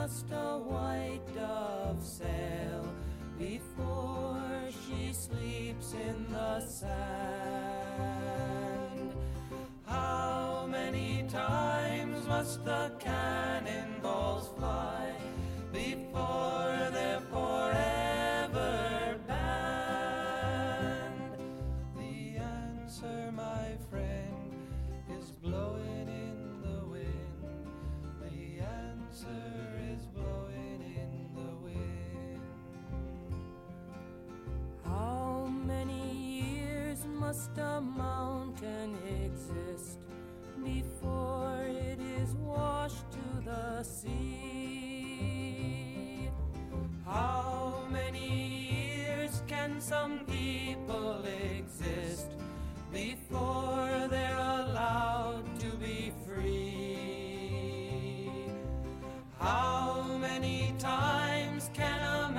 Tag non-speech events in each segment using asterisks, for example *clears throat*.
Must a white dove sail before she sleeps in the sand? How many times must the cannonballs fly before they're forever must a mountain exist before it is washed to the sea? How many years can some people exist before they're allowed to be free? How many times can a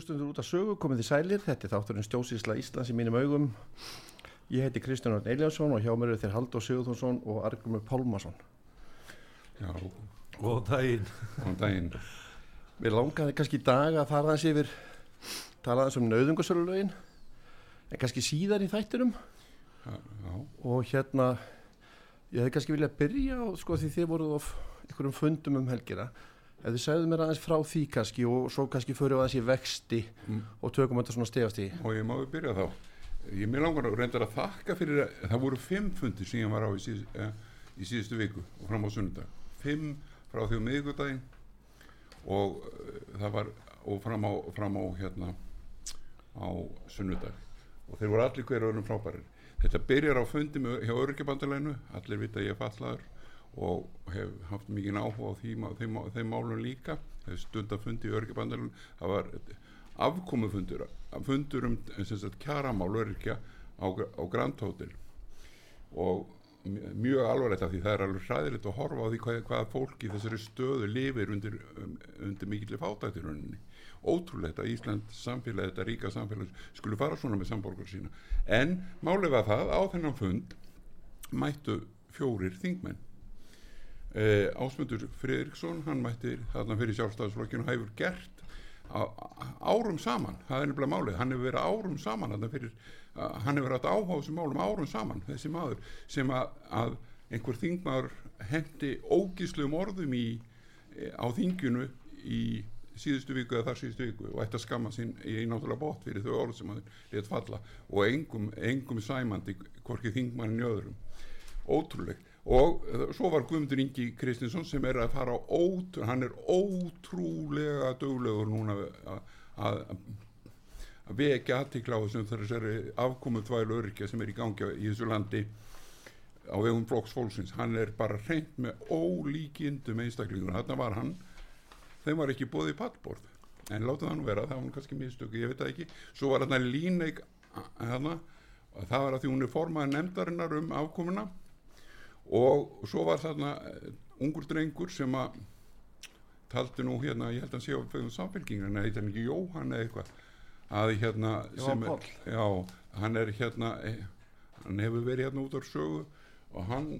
Hlustundur út af sögu, komið þið sælir, þetta er þátturinn Stjósísla Íslands í mínum augum. Ég heiti Kristján Örn Eliasson og hjá mér er þér Haldur Sigurðursson og Argrimur Pálmarsson. Já, og daginn. Á daginn. Mér langaði kannski í dag að fara aðeins yfir, tala aðeins um nauðungarsölulögin, en kannski síðar í þættinum. Já, já, og hérna, ég hefði kannski viljað byrja sko því þið voruð of einhverjum fundum um helgina, ef þið segðu mér aðeins frá því kannski og svo kannski fyrir við aðeins í vexti Mm. og tökum þetta svona stegast í. og ég má við byrja þá. Ég mér langar að reyndar að þakka fyrir að það voru fimm fundir sem ég var á í, síð, eh, í síðustu viku og fram á sunnudag. Fimm frá því á miðgudaginn og uh, það var og fram á, fram á hérna á sunnudag. Og þeir voru allir hverju öðrum frábærir. Þetta byrjar á fundi með, hjá öryggjabandalenu allir vita ég er fallaður og hef haft mikið áhuga á því, þeim, þeim málum líka. Hef stundar fundi í öryggjabandalenu það var afkomufundur fundur um sagt, kjaramál öryrkja á, á Grand Hotel. Og mj- mjög alvarlegt af því það er alveg hræðilegt að horfa á því hvað, hvað fólk í þessari stöðu lifir undir, um, undir mikilli fátættirunni ótrúlegt að Ísland samfélag, þetta ríka samfélag skulle fara svona með samborgar sína. En málið var það á þennan fund mættu fjórir þingmenn eh, Ásmundur Friðriksson hann mætti þarna fyrir sjálfstæðisflokkinu og hefur gert á, árum saman, það er nefnilega málið. Hann hefur verið árum saman fyrir, að, hann hefur haft áhuga á þessum málum árum saman þessi maður sem að, að einhver þingmaður hendi ógíslegum orðum í eh, á þinginu í síðustu viku eða þar síðustu viku og ætti að skamma sín í náttúrulega bótt fyrir þau orð sem hann létt falla og engum, engum sæmandi hvorki þingmannin í öðrum. Ótrúlegt og uh, svo var Guðmundur Ingi Kristinsson sem er að fara á ót hann er ótrúlega döglegur núna að- að að vekja aðtikla á þessum þessari afkomu þvælu öryrkja sem er í gangi í þessu landi á vegum flokks fólksins. Hann er bara reynd með ólíkindum einstaklingur, þarna var hann þeim var ekki bóðið pallborð. En látið hann vera, það var hann kannski mistöku ég veit það ekki, svo var hann líneik hana, og það var að því hún er formaði nefndarinnar um afkomuna og svo var þarna eh, ungur drengur sem að taldi nú hérna, ég held að hann sé á fegum samfélkingar, en heitir hann ekki Jóhann eða eitthvað að hérna er, já, hann er hérna eh, hann hefur verið hérna út á sögu og hann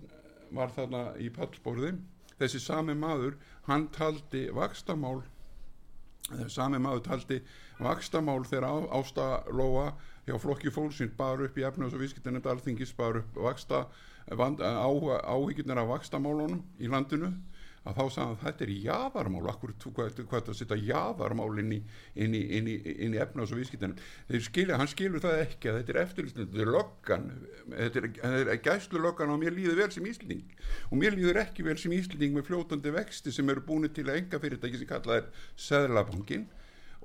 var þarna í pallborði. Þessi sami maður, hann taldi vakstamál eh, sami maður taldi vakstamál þegar á, ástalóa hjá flokki fólksins bar upp í efnus og viðskiptinni alþingis bar upp vaksta áhyggjurnar af vakstamálunum í landinu að þá sagði hann að þetta er jaðarmál. Akkur, hvað, þetta setja jaðarmál inn í, inn í, inn í, inn í efnus og þeir skilja, hann skilur það ekki að þetta er eftirlýstin, þetta er löggan þetta er, er gæslu löggan og mér líður vel sem Ísling og mér líður ekki vel sem Ísling með fljótandi vexti sem eru búin til að enga fyrirtæki sem kallað er Seðlabankin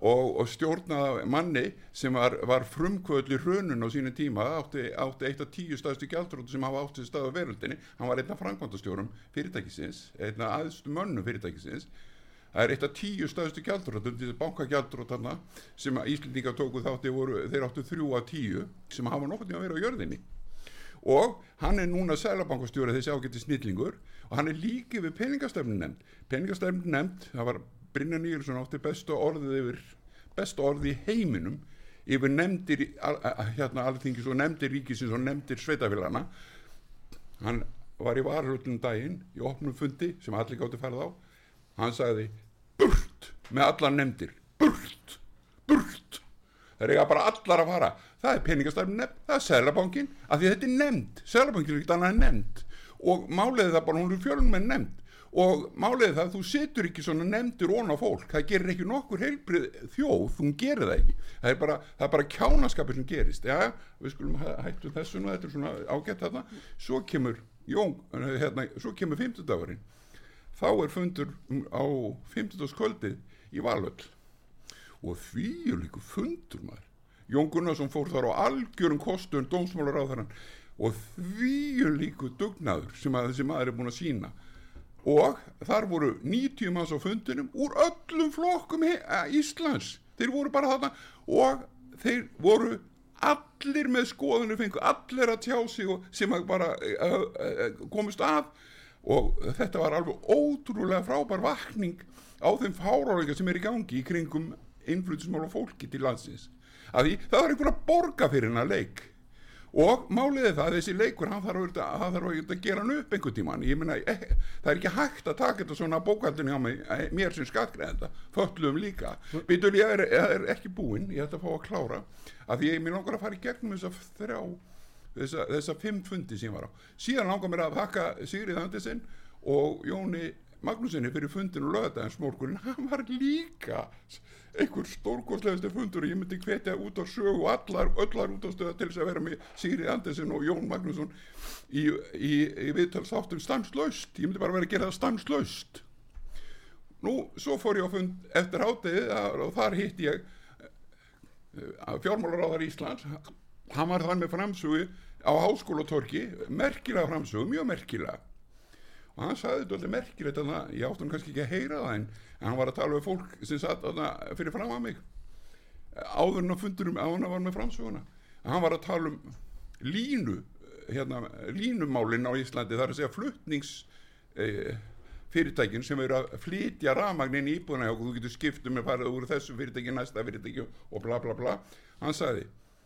og, og stjórnaða manni sem var, var frumkvöld í hrunun á sínu tíma átti, átti eitt af tíu staðstu gjaldrótu sem hafa átti stað á veröldinni. Hann var einn af frangvandastjórum fyrirtækisins einn af aðstu mönnu fyrirtækisins. Það er eitt af tíu staðstu gjaldrót þessi bankagjaldrót þarna sem að Íslendinga tóku þátti voru, þeir áttu þrjú af tíu sem hafa nokkurn að vera á jörðinni. Og hann er núna sælabankastjóri þessi ágætti snillingur og hann er líki við peningastefnu nefnd peningastefnu nefnd, það var Brynja Nýjursson átti bestu orðið yfir bestu orðið í heiminum yfir nefndir hérna alþingis og nefndir ríkisins og nefndir sveitafélana hann var í varhlutlum daginn í opnum fundi sem allir gátti farið á. Hann sagði burt með allar nefndir burt, burt. Það er eiga bara allar að fara. Það er peningastafn nefnd, það er Sælabankin af því þetta er nefnd, Sælabankin er ekkert annað nefnd. Og máliði það bara hún er fjölum með nefnd og máliði það að þú setur ekki svona nefndir ón á fólk, það gerir ekki nokkur heilbrið þjóð, þú gerir það ekki. Það er bara, það er bara kjánaskapur sem gerist. Já, við skulum hæ- hættu þessu nú þetta er svona ágætt þarna. Svo kemur, jón, hérna, svo kemur fimmtudagurinn. Þá er fundur á fimmtudagskvöldið í Valöll og því er líka fundur maður. Jón Gunnarsson fór þar á algjörum kostun dómsmálar á og því er líka dugnaður sem að þessi maður er búin að sína og þar voru 90 manns á fundinum úr öllum flokkum Íslands. Þeir voru bara þarna og þeir voru allir með skoðinu fengu allir að tjá sig sem bara uh, uh, komust að. Og þetta var alveg ótrúlega frábær vakning á þeim fáráleika sem er í gangi í kringum innflutismál og fólki til landsins. Að því það var einhver að borga fyrir hennar leik og málið er það að þessi leikur hann þarf að gera hann upp einhvern tíman ég meina, eh, það er ekki hægt að taka þetta svona bókaldinu á mig, eh, mér sem skattgreðenda föllum líka, býtur ég er, er ekki búinn, ég ætla að fá að klára að því ég mér langar að fara í gegnum þessa þrjá þessa, þessa fimm fundi sem ég var á. Síðan langar mér að þakka Sigrið Andersen og Jóni Magnúsinni fyrir fundin og lögðaðins morgunin hann var líka einhver stórkostlegastu fundur og ég myndi hvetja út á sögu allar, öllar út á stöða til þess að vera með Sigrið Andersen og Jón Magnússon í, í, í viðtalsáttum stanslaust, ég myndi bara vera að gera það stanslaust. Nú, svo fór ég á fund eftir hátið og þar hitt ég að fjármálaráðar Íslands. Hann var þar með framsugu á háskólatorki, merkilega framsugu mjög merkilega og hann sagði þetta alveg merkilegt að ég átti hann kannski ekki að heyra það en, en hann var að tala um fólk sem satt fyrir fram að mig. Áður en að fundurum á hann var með framsuguna hann var að tala um línu hérna, línumálin á Íslandi þar að segja flutnings eh, sem eru að flytja rafmagnin í íbúðuna og þú getur skiptum með farið úr þessu fyrirtæki næsta fyrirtæki og bla bla bla. Hann sagði,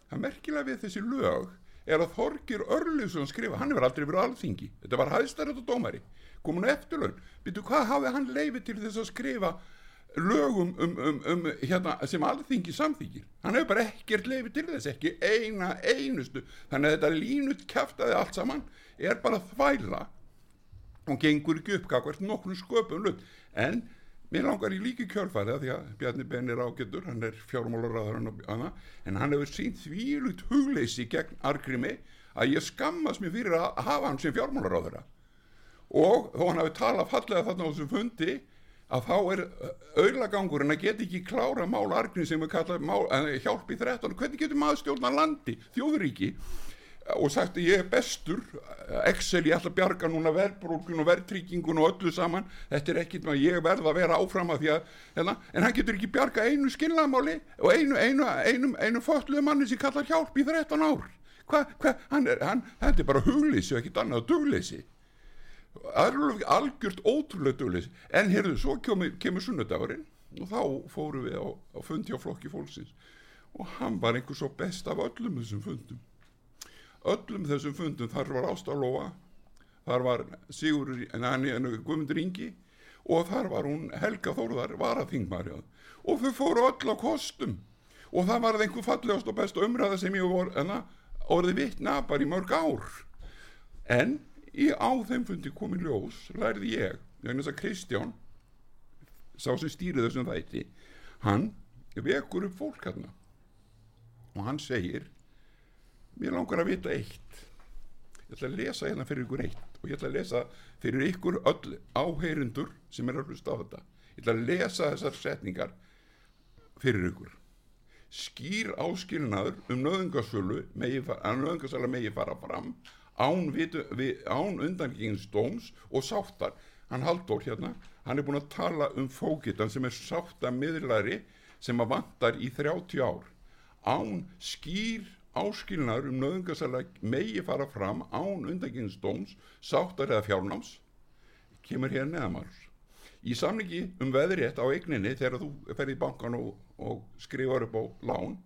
það merkilega við þessi lög er að Þorgir Örlufsson skrifa, hann hefur aldrei verið á alþingi. Þetta var hæðstærat og dómari komin á eftirlaun, býtu hvað hafði hann leifi til þess að skrifa lögum um, um, um, hérna, sem alþingi samþykir, hann hefur bara ekkert leifi til þess, ekki eina einustu. Þannig að þetta línut kæftaði allt saman er bara þvæla og gengur ekki upp kakvart nokkrum sköpum hlut. En mér langar í líki kjölfæri því að Bjarni Ben er ágættur hann er fjármálaráður en hann hefur sínt þvílut hugleysi gegn Argrimi að ég skammast mér fyrir að hafa hann sem fjármálaráðura og þó hann hafi talað fallega þarna á þessum fundi að þá er auðlagangurinn að geta ekki klára mál Argrim sem er kallað eh, hjálp í 13 hvernig getur maður stjórna landi, þjóðuríki og sagt að ég er bestur. Excel, ég ætla að bjarga núna verðbrókun og verðtryggingun og öllu saman. Þetta er ekkit maður, ég verð að vera áfram að að, hérna, en hann getur ekki bjarga einu skilnaðmáli og einu, einu, einu, einu fötluðu manni sem kallar hjálp í 13 ár. Hvað, hvað, hann er, hann, þetta er bara hugleysi og ekkit annað dugleysi. Algjört ótrúlega dugleysi. En heyrðu, svo kemur, kemur sunnudagurinn og þá fórum við á, á fundi á flokki fólksins. Og hann var einhver svo best af öllum þessum fundum öllum þessum fundum þar var Ásta Lóa þar var Sigur Guðmundur Ingi og þar var hún Helga Þórðar varaþingmari og þau fóru öll á kostum. Og það var einhver fallegast og best umræða sem ég vor, enna, orði vittna bara í mörg ár. En í á þeim fundi komið ljós lærði ég, vegna þess að Kristján sá sem stýrið þessum þætti hann vekur upp fólk hérna og hann segir mér langar að vita eitt. Ég ætla að lesa hérna fyrir ykkur eitt og ég ætla að lesa fyrir ykkur öll áheyrundur sem er að hlusta á þetta. Ég ætla að lesa þessar setningar fyrir ykkur. Skýr áskilnaður um fa- að nöðungasala megi fara fram án, án undangenginsdóms og sáttar. Hann Halldór hérna, hann er búin að tala um fókitan sem er sáttamiðlari sem að vantar í 30 ár. Án skýr áskilnar um nöðungasala megi fara fram án undangenginsdóms sáttar eða fjárnáms. Kemur hér neðamars í samlingi um veðrétt á eigninni þegar þú ferði í bankan og, og skrifar upp á lán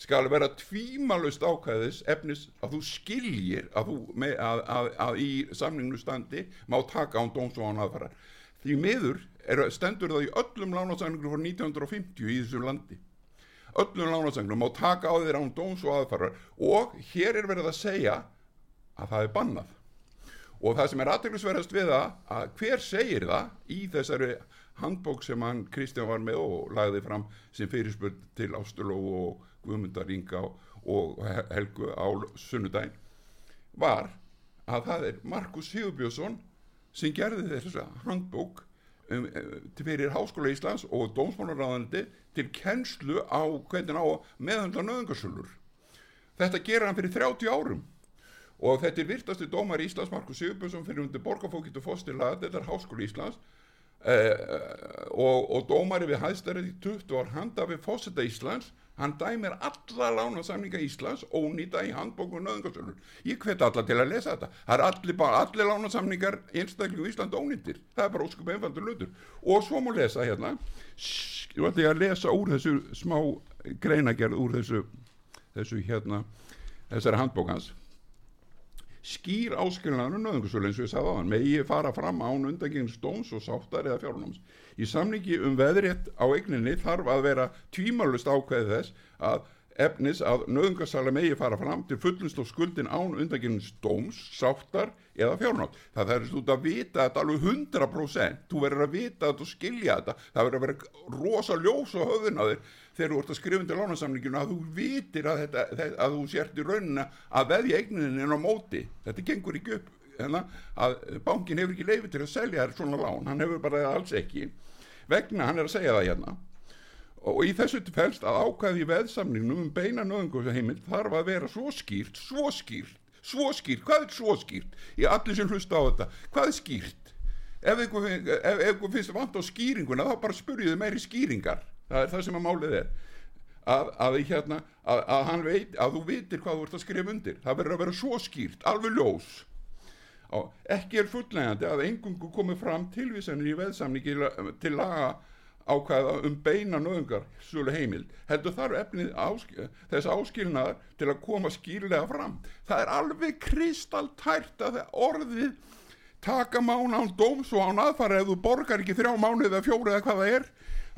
skal vera tvímalust ákvæðis efnis að þú skiljir að, þú, með, að, að, að í samlinginu standi má taka án dóms og án aðfarar. Því miður er, stendur það í öllum lánasamlingum frá 1950 í þessu landi öllum lánasamlingum má taka á þeir án dóms og aðfarar. Og hér er verið að segja að það er bannað. Og það sem er aðteglisverðast við það að hver segir það í þessari handbók sem hann Kristján var með og lagði fram sem fyrirspurn til Ástuló og Guðmundar Inga og Helgu á sunnudaginn var að það er Markus Sigurbjörnsson sem gerði þessa handbók um, eh, fyrir Háskóla Íslands og Dómsmálaráðandi til kennslu á hvernig á meðhandla nöðungarsölur þetta gerir hann fyrir 30 árum. Og þetta er virtasti dómar Íslands Markus Sigurbjörnsson fyrir undir borgarfókitt og fóstila þetta er Háskóli Íslands. Eh, og, og dómari við hæðstærið í 20 ár handa við fósita Íslands hann dæmir alla lánasamninga Íslands ónýta í handbóku og nöðungarsölur ég hvet alla til að lesa þetta. Það er allir, allir lánasamningar einstaklingu í Ísland ónýttir það er bara óskup einfaldur lutur og svo má lesa hérna. Ætla ég að lesa úr þessu smá greinagerð úr þessu þessu hérna þessari handbókans skýr áskilnaður um nöðungarsölu eins og ég sagði á hann megi fara fram án undangengins dóms og sáttar eða fjárnáms. Í samningi um veðrétt á eigninni þarf að vera tvímalust ákveði þess að efnis að nöðungarsala megi fara fram til fullust og skuldin án undangengins dóms, sáttar eða fjárnáms það er þú að vita þetta alveg 100% þú verður að vita þetta og skilja þetta. Það verður að vera rosa ljós á höfðun að þér þegar þú ert að skrifa undir lánasamninginu að þú vitir að, þetta, þe- að þú sért í raunina að veðja eigninni inn á móti. Þetta gengur ekki upp hérna, að bankin hefur ekki leifi til að selja þér svona lán. Hann hefur bara alls ekki. Vegna hann er að segja það hérna og í þessu felst að ákvæði veðsamningnum um beina nöðungusheimild þarf að vera svo skýrt, svo skýrt svo skýrt, hvað er svo skýrt? Í allir sem hlusta á þetta, hvað er skýrt? Ef ykkur finnst vant á skýringuna þá bara spurjuðu meiri skýringar. Það er það sem að málið er. Að, að, hérna, að, að, veit, þú vitir hvað þú ert að skrifa undir. Það verður að vera svo skýrt, alveg ljós. Á, ekki er fullnægandi að engungu komið fram tilvísanir í veðsamningi til laga ákvæða um beina nöðungar sölu heimild heldur þarf efnið ásk þess áskilnaðar til að koma skýrlega fram. Það er alveg kristaltært að það orðið taka mán án dóms og án aðfara ef þú borgar ekki þrjá mánu eða fjóru eða hvað það er.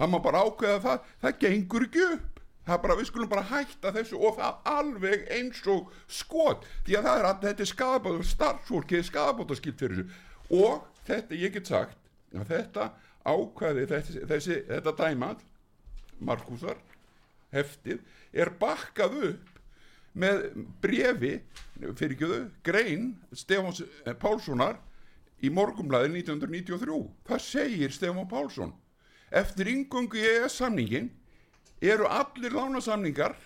Það má bara ákveða það. Það gengur ekki upp. Það er bara, við skulum bara hætta þessu og það alveg eins og skot. Því að það er að þetta er skadabóta starfsfólki er skadabóta skilt fyrir þessu. Og þetta, ég get sagt þetta ákvæði þessi, þessi, þetta dæmað Markusar heftið er bakkað upp með brefi fyrir ekki þau, grein Stefáns eh, Pálssonar í morgumlaði 1993 það segir Stefán Pálsson eftir ingöngu í ES samningin eru allir lánasamningar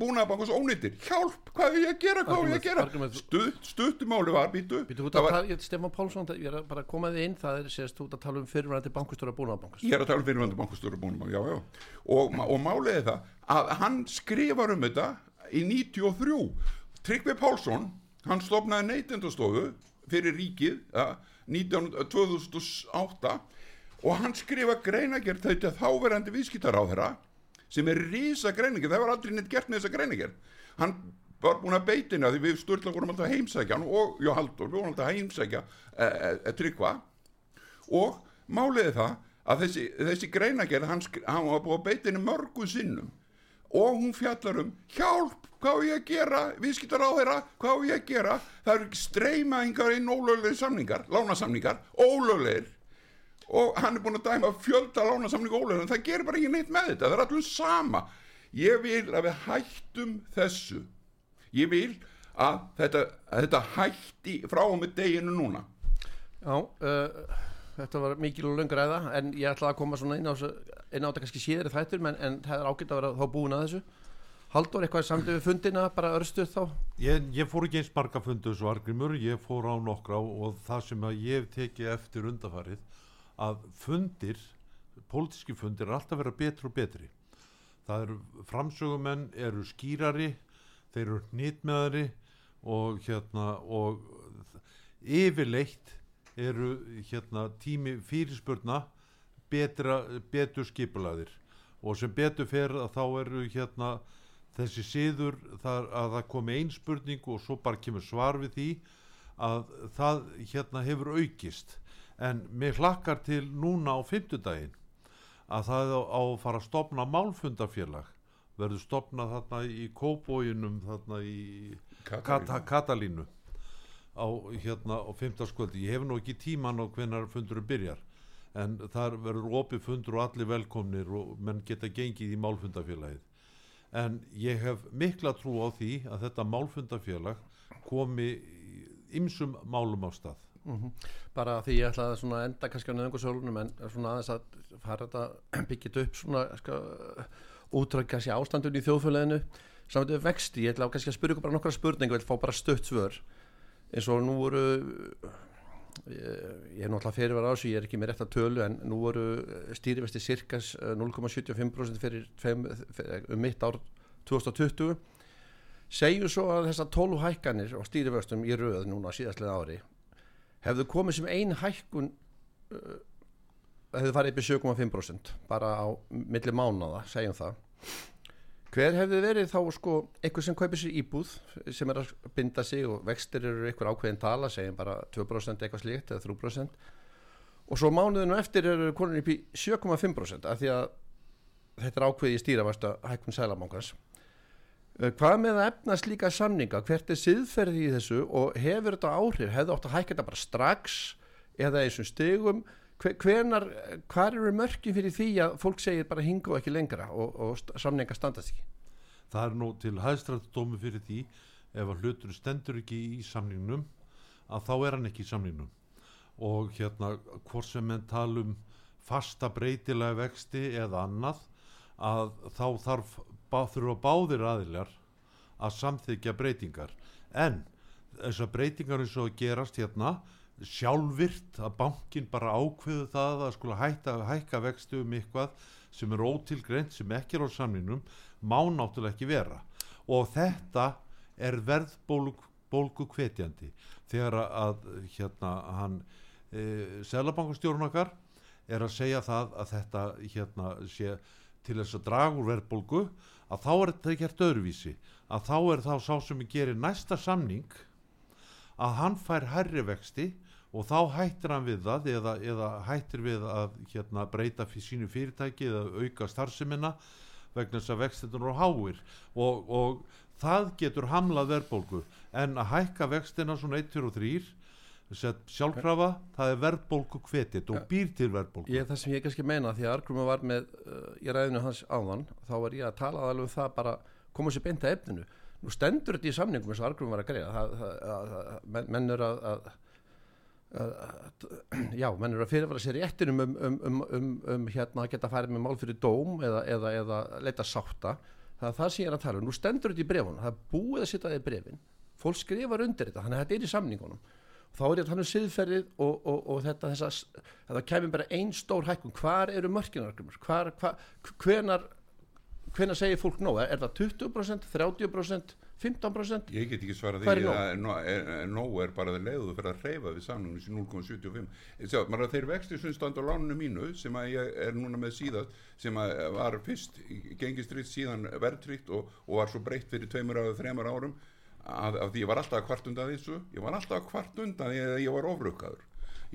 búnaðabankos ónýttir hjálp, hvað er ég að gera, hvað er ég að gera? Argument- Stutt, stuttumáli var, býtu það að var, Stefán Pálsson, ég er að bara að koma þið inn, það er sérst út að tala um fyrirvændi bankustjóra búnaðabankast. ég er að tala um fyrirvændi bankastjóra búnaðabank já, já, og, og málið er það að hann skrifar um þetta í 93 Tryggvi Pálsson, hann stopnaði neytendastofu fyrir ríkið ja, 19, 2008 og hann skrifa greinagerð þetta þáverandi viðskiptaráðherra sem er rísa greinagerð, það var aldrei neitt gert með þessa greinagerð hann var búin að beitina því við störla vorum alltaf heimsækja og Jó Haldur, við vorum alltaf heimsækja e, e, e, Tryggva. Og málið er það að þessi, þessi greinagerð hann, hann var búin að beitina mörgum sinnum. Og hún fjallar um hjálp, hvað á ég að gera? Viðskiptar á þeirra, hvað á ég að gera? Það eru streymaðingar inn ólöglegir samningar, lánasamningar, ólöglegir og hann er búin að dæma fjölda lánasamningu ólöglegir, það gerir bara ekki neitt með þetta, það er allum sama. Ég vil að við hættum þessu. Ég vil að þetta, að þetta hætti frá og með deginu núna. Já, uh, þetta var mikil og löngur ræða, en ég ætla að koma svona inn á, þessu- inn á þetta kannski síðri þættur, menn, en það er ágætt að vera þá búin að þessu. Haldur, eitthvað samt við fundina, bara örstuð þá? Ég, ég fór ekki eins marga fundu þessu argrimur, ég fór á nokkra og það sem að ég hef tekið eftir undafarið að fundir, pólitíski fundir er alltaf að vera betri og betri. Það eru framsögumenn, eru skýrari, þeir eru hnitmeðari og hérna og yfirleitt eru hérna tími fyrirspurna betra, betur skipulaðir og sem betur fer að þá eru hérna þessi siður þar að það komi ein spurning og svo bara kemur svar við því að það hérna hefur aukist en mér hlakkar til núna á fimmtudaginn að það á að fara að stopna málfundafélag verður stopnað þarna í kóbóinum þarna í Kata, Katalínu á hérna á fimmtagskvöldi ég hef nú ekki tíman á hvenar fundurum byrjar en þar verður opið fundur og allir velkomnir og menn geta gengið í málfundafélagið en ég hef mikla trú á því að þetta málfundafélag komi ymsum málum á stað Bara því ég ætla að enda kannski á nöðungusölunum, en svona aðeins að fara þetta *clears throat* byggjit upp svona, sko, útröð kannski ástandun í þjóðfjöleðinu, saman við vexti, ég ætla kannski að spyrja ykkur bara nokkra spurningu, ég vil fá bara stutt svör, eins og nú voru, ég, ég er náttúrulega fyrirvar á þessu, ég er ekki með rétt að tölu, en nú voru stýrivesti cirkas eh, 0,75% fyrir, fyrir um mitt ár 2020, segjum svo að þessar 12 hækkanir og stýrivestum í röð núna síðastlega ári hefðu komið sem ein hækkun uh, hefðu farið í 7,5% bara á milli mánaða, segjum það. Hver hefði verið þá sko einhver sem kaupir sér íbúð sem er að binda sig og vextir eru einhver ákveðin tala, segjum bara 2% eitthvað slíkt eða 3% og svo mánuðinu eftir eru konin í 7,5% af því að þetta er ákveði í stýravasta hækkun sælabankans Eh, Hvað með að efna slíka samninga? Hvert er siðferði í þessu og hefur þetta áhrif? Hefðu átt að hækka þetta bara strax eða í þessum stegum? Hvenar, hvað eru mörkin fyrir því að fólk segir bara hinga og ekki lengra og, og samninga standast ekki? það er nú til hæðstrættdómi fyrir því ef að hlutur stendur ekki í samningnum að þá er hann ekki í samningnum og hérna hvort sem menn tala um fasta breytilega vexti eða annað að þá þarf bá, þurfa báðir aðilar að samþykja breytingar. En þessar breytingar eins og gerast hérna sjálfvirt að bankin bara ákveðu það að skula hætta, hækka vextu um eitthvað sem er ótilgreint sem ekki er á samningnum má náttúrulega ekki vera. Og þetta er verðbólgu hvetjandi þegar að hérna hann e, selabankastjórun okkar er að segja það að þetta hérna sé til þess að draga úr verðbólgu að þá er þetta gert öðruvísi að þá er þá sá sem gerir næsta samning að hann fær hærri vexti og þá hættir hann við það eða, eða hættir við að hérna, breyta fyrir sínu fyrirtæki eða auka starfseminna vegna þess að vextinur og háir. Og, og það getur hamlað verðbólgu. En að hækka vextina svona 1, 2 og 3 Sett sjálfkrafa, það er verðbólku hvetið og býr til verðbólku Ég, það sem ég kannski meina því að Argrumur var með uh, í ræðinu hans áðan þá var ég að tala alveg um það bara koma sér beint að efninu. Nú stendur þetta í samningum eins og Argrumur var að greiða. Það, það, að, að, menn, menn er að, að, að, að já, menn er að fyrirvara sér réttinum um, um, um, um, um hérna að geta farið með mál fyrir dóm eða, eða, eða leita sátta. Það er það sem ég er að tala um, nú stendur þetta í brefunum það er búið að setja það í brefin fólk skrifar undir þetta, þannig að þetta er í samningunum þá er að tala um siðferðið og, og, og þetta þess að það kemur bara ein stór hækkun, hvar eru mörkinargrumur hvar, hvar, hvenar hvenar segir fólk nóg, er, það 20% 30% 15% Ég get ekki er því nóg? að nó- er- nóg er bara það leiðu fyrir að hreyfa við samningum sem 0,75 Ég Sjá, maður að þeir vexti sem standa á lánunu mínu sem að ég er núna með síðast sem að var fyrst gengistrikt síðan verðtrykt og, og var svo breytt fyrir tveimur eða þremur árum að, að ég var alltaf að kvart undan þessu. Ég var alltaf að kvart undan því að ég var ofrukkaður.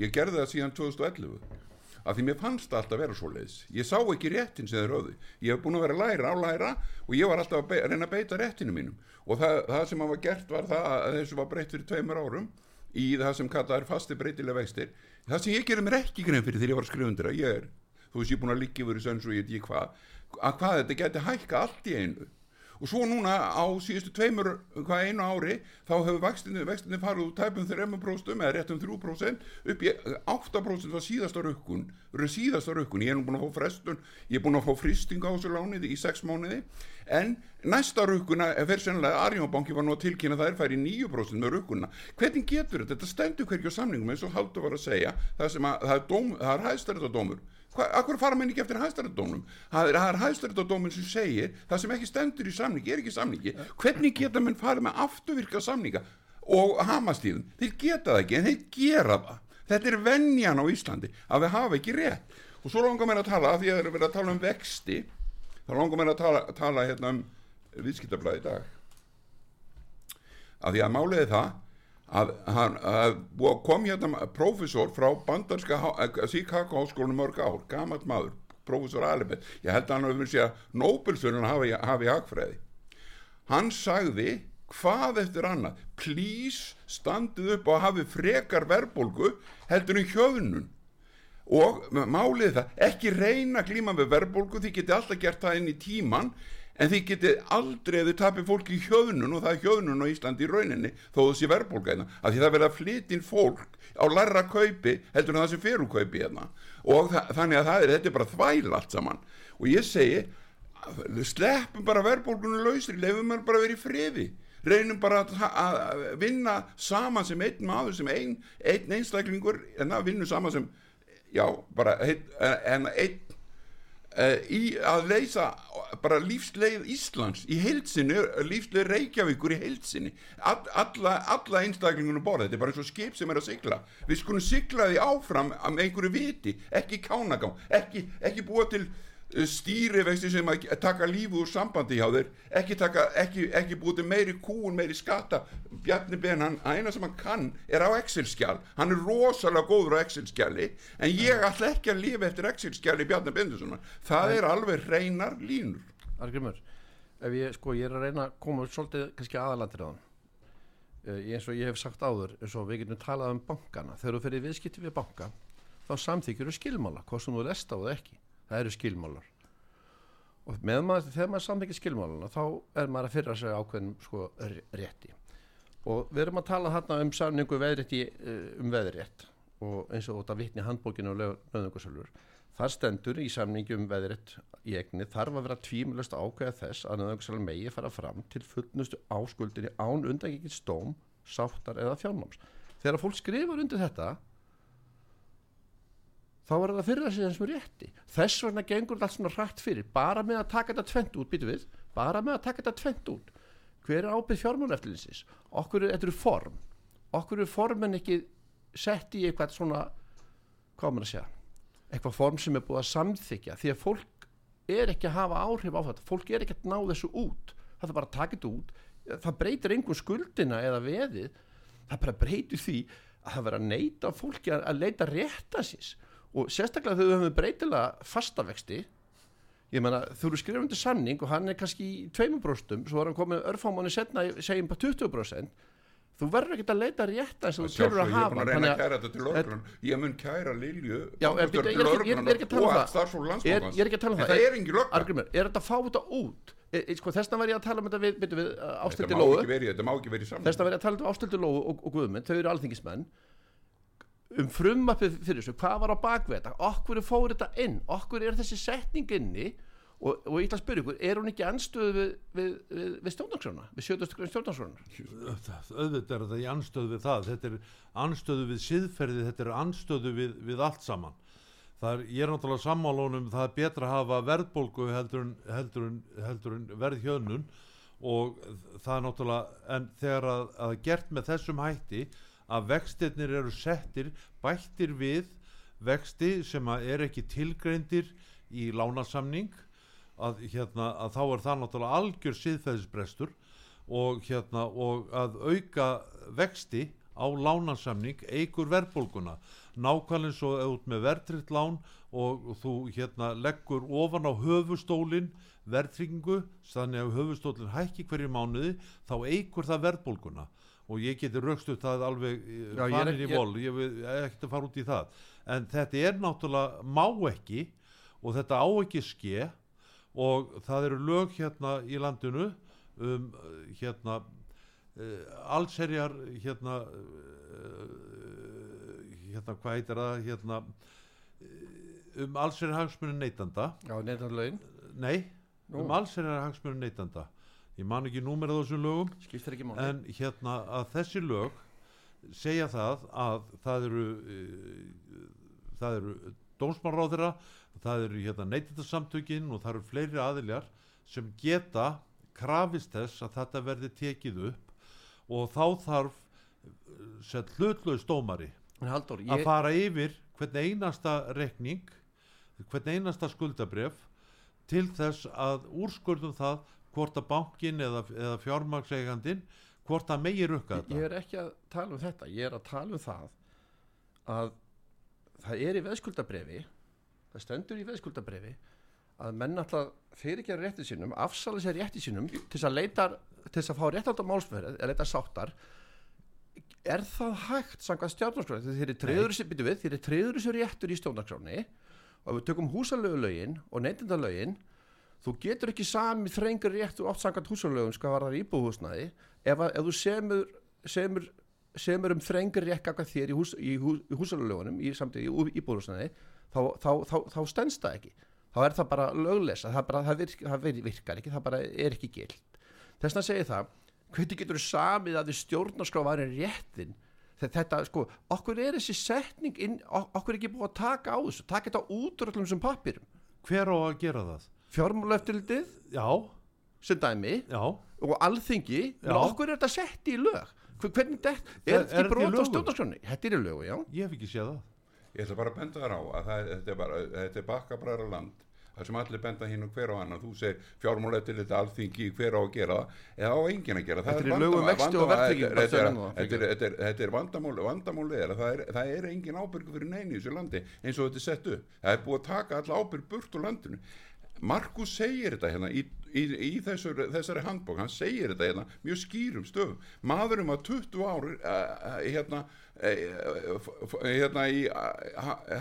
Ég gerði það síðan 2011 að því mér fannst það alltaf að vera svo leiðis ég sá ekki réttin sem þeir höfðu. Ég hef búin að vera læra á læra og ég var alltaf að, að reyna að beita réttinu mínum. Og það, það sem var gert var það að þessu var breytt fyrir tveimur árum í það sem kallað er fasti breytilega vextir. Það sem ég gerir mér ekki grein fyrir þegar ég var undir að ég er þú veist ég er búin að liggja yfir þessu eins og ég veit ég hvað að hvað þetta geti hækka allt í einu og svo núna á síðustu tveimur hvað einu ári þá hefur vextinni, farið úr tæpum 3% eða rétt um 3% upp í 8% var síðasta rukkun síðasta rukkun, ég er nú búin að fá frestun ég er búin að fá fristing á þessu lánið í 6 mánuði. En næsta rukkuna er fyrir sennilega Arjónbanki var nú að tilkynna að það er færi 9% með rukkuna hvernig getur þetta, þetta stendur hverju á samningum eins og Haldur var að segja. Það að það er, dóm, það er hæstæriðadómur Akkur fara menn ekki eftir hæstarættadómnum? Það er, er hæstarættadóminn sem segir það sem ekki stendur í samningi, er ekki samningi. Hvernig geta menn farið með afturvirka samninga og hamastíðum? Þeir geta það ekki, en þeir gera það. Þetta er venjan á Íslandi að við hafa ekki rétt. Og svo langar mér að tala, því að það er verið að tala um vexti, þá langar mér að tala, tala hérna um viðskiptablaði í dag. Af því að máliði það að, hann, að kom hérna prófessor frá bandarska Chicago háskólinu mörg ár, gamalt maður prófessor Alibet, ég held að hann hefur sér Nobelsvörun hafi, hafi hagfræði. Hann sagði hvað eftir annað? Please standið upp og hafi frekar verðbólgu heldur en hjöfnun og málið það, ekki reyna að glíma með verðbólgu, því geti alltaf gert það inn í tíman en því geti aldrei að þið tapir fólki í hjöfnun og það er hjöfnun á Íslandi í rauninni þó það sé verðbólga hérna, af því það verða að flytja fólk á larra kaupi heldur en það sem fyrir kaupi hérna. Og það, þannig að það er, þetta er bara þvæl allt saman. Og ég segi sleppum bara verðbólgunum lausri lefum maður bara að vera í friði. Reynum bara að, að vinna saman sem einn maður sem ein, einn einstaklingur en það vinnur saman sem já, bara ein, einn uh, í að leysa bara lífsleið Íslands í heilsinni, lífsleið Reykjavíkur í heilsinni All, alla, alla einstaklingunum borða, þetta er bara eins og skip sem er að sigla. Við skulum sigla því áfram með einhverju viti, ekki kánagám ekki, ekki búa til stýrivexti sem að taka lífu úr sambandi hjá þeir ekki, taka, ekki, ekki búið meiri kúun, meiri skatta. Bjarni Ben, hann, eina sem hann kann er á Excel-skjál, hann er rosalega góður á Excel-skjali, en ég ætla ekki að lifa eftir Excel-skjali Bjarni Bendusson það er alveg reynar línur. Argrymur, ef ég, sko, ég er að reyna að koma svolítið kannski aðalandir á hann uh, eins og ég hef sagt áður eins og við getum talað um bankana. Þegar þú fyrir viðskipti við banka þá samþykjur þú skilmála, hvað sem þú lest á það ekki það eru skilmálar. Og maður, þegar maður samþykjur skilmálana þá er maður að fyrra sig ákveðin sko, rétti. Og við erum að tala þarna um samningu veðrétti um veðrétt. Og eins og þetta vitni handbókinu og nöðungusölur þar stendur í samningi um veðrétt í egni þarf að vera tvímulust ákveða þess að nöðungusölur megi fara fram til fullnustu áskuldinni án undagikið stóm, sáttar eða fjárnáms. Þegar fólk skrifar undir þetta þá er það þessi eins og rétti. Þess vegna gengur þetta allt svona rætt fyrir. Bara með að taka þetta tvent út, býtu við. Bara með að taka þetta tvent út. Hver er ábyrð fjármáleftilinsis okkur er þetta form. Okkur er formin ekki sett í eitthvað svona hvað maður að segja eitthvað form sem er búið að samþykja því að fólk er ekki að hafa áhrif á þetta. Fólk er ekki að ná þessu út. Það er bara að taka þetta út. Það breytir einhver skuldina eða veðið. Það bara breytir því að það vera að neyta fólki að, leita rétta sís og sérstaklega þegar við höfum breytilega fastavexti ég menna þú eru skrifandi samning og hann er kannski í tveimur bróstum svo er hann komið örfámanni setna segjum bara 20% þú verður ekki að leita rétt eins og þú tölur að ég er hafa að reyna Þannig að kæra þetta til lögreglan ég mun kæra Lilju ég er ekki- ég er- ég er að tala um það. starfsfólk er, ég er ekki að um það það er er þetta að fá þetta út e, e, sko, þessna var ég að tala um þetta við, uh, þetta ástildi þetta saman þessna var ég að tala um ástildi lóu og, guðmund þau eru alþingismenn um frumappið fyrir þessu, hvað var á bakvið þetta? Okkur fór þetta inn, okkur er þessi setning inni? Og, og ég ætla að spyrja ykkur, er hún ekki anstöðu við, við, við, við stjórnarskrona, við 70. grunn stjórnarskrona auðvitað er þetta í anstöðu við það. Þetta er anstöðu við siðferði þetta er anstöðu við, allt saman. Er, ég er náttúrulega sammálunum það er betra að hafa verðbólgu heldur en, heldur en, heldur en verðhjönnun og það er náttúrulega en þegar að, að gert með þessum hætti að vextirnir eru settir bættir við vexti sem er ekki tilgreindir í lánasamning. Að, hérna, að þá er það náttúrulega algjör siðferðisbrestur og, hérna, og að auka vexti á lánasamning eigur verðbólguna. Nákvæmlega svo út með verðtritt lán og þú hérna leggur ofan á höfustólin verðtryggingu þannig að höfustólin hækki hverju mánuði þá eigur það verðbólguna og ég geti raukst upp það alveg Já, ég er farin í vol. Ég vil ekkert að fara út í það. En þetta er náttúrulega má ekki og þetta á ekki ske og það eru lög hérna í landinu um uh, hérna uh, allserjar hérna uh, hérna hvað heitir það hérna um allserjar hagsmunni neytanda. Já, neitt laun, nei, Nú. um allserjar hagsmunni neytanda ég man ekki númerið á þessum lögum en hérna að þessi lög segja það að það eru uh, það eru dómsmáráðira það eru hérna neytindasamtökin og það eru fleiri aðiljar sem geta krafist þess að þetta verði tekið upp og þá þarf uh, sett hlutlaus dómari En Halldór, að ég, fara yfir hvern einasta rekning hvern einasta skuldabref til þess að úrskurðum það hvort að bankin eða, eða fjármagsegandin hvort að megi rukka ég þetta er ekki að tala um þetta ég er að tala um það að það er í veðskuldabrefi það stendur í veðskuldabrefi að menn alltaf fyrirgerða rétti sínum afsala sér rétti sínum til þess að leita til þess að fá rétt átt á málsverð eða leita sáttar. Er það hægt samkvæmt stjórnarskráni þeir eru treður sér réttur í stjórnarskráni og við tökum húsalögulögin og neytindalögin þú getur ekki sami þrengur réttur oft samkvæmt húsalögum sko var það íbúðhúsnaði ef, að- ef þú semur, semur, semur um þrengur rétt gagvað þér í, hús, í, hú, í húsalögunum í samtíð í íbúðhúsnaði þá, þá, þá, þá stendst það ekki. Þá er það bara löglesa það, bara, það, virk, það vir- virkar ekki, það bara er ekki gild þess vegna segi það hvernig getur þú samið að því stjórnarskrá væri réttin? Þetta, sko, okkur er þessi setning inn, ok- okkur er ekki búið að taka á þessu taka þetta út úr öllum sem pappirum hver á að gera það? Fjármáleftilitið Já, sem dæmi já. og alþingi, Já. en okkur er þetta sett í lög. Hver- hvernig þetta, Er- þetta í ekki brot á lögum? stjórnarskránni? Þetta er í lögu, já. Ég hef ekki séð það. Ég ætla bara að benda þar á að það, þetta er bara, þetta er bakkabræðra land það sem allir benda hinn og hver á annan. Þú segir fjármálættil þetta alþingi hver á að gera eða á enginn að gera það? Þetta er lögum vexti og bara þetta er- það, þetta er- er- er er að það er, það er engin ábyrgu fyrir neini í þessu landi eins og þetta er sett upp. Það er búið að taka alla ábyrg burt úr landinu Markus segir þetta hérna í, í, í þessur, þessari handbók. Hann segir þetta hérna mjög skýrum stöfum. Maðurum að 20 ári hérna uh, hérna í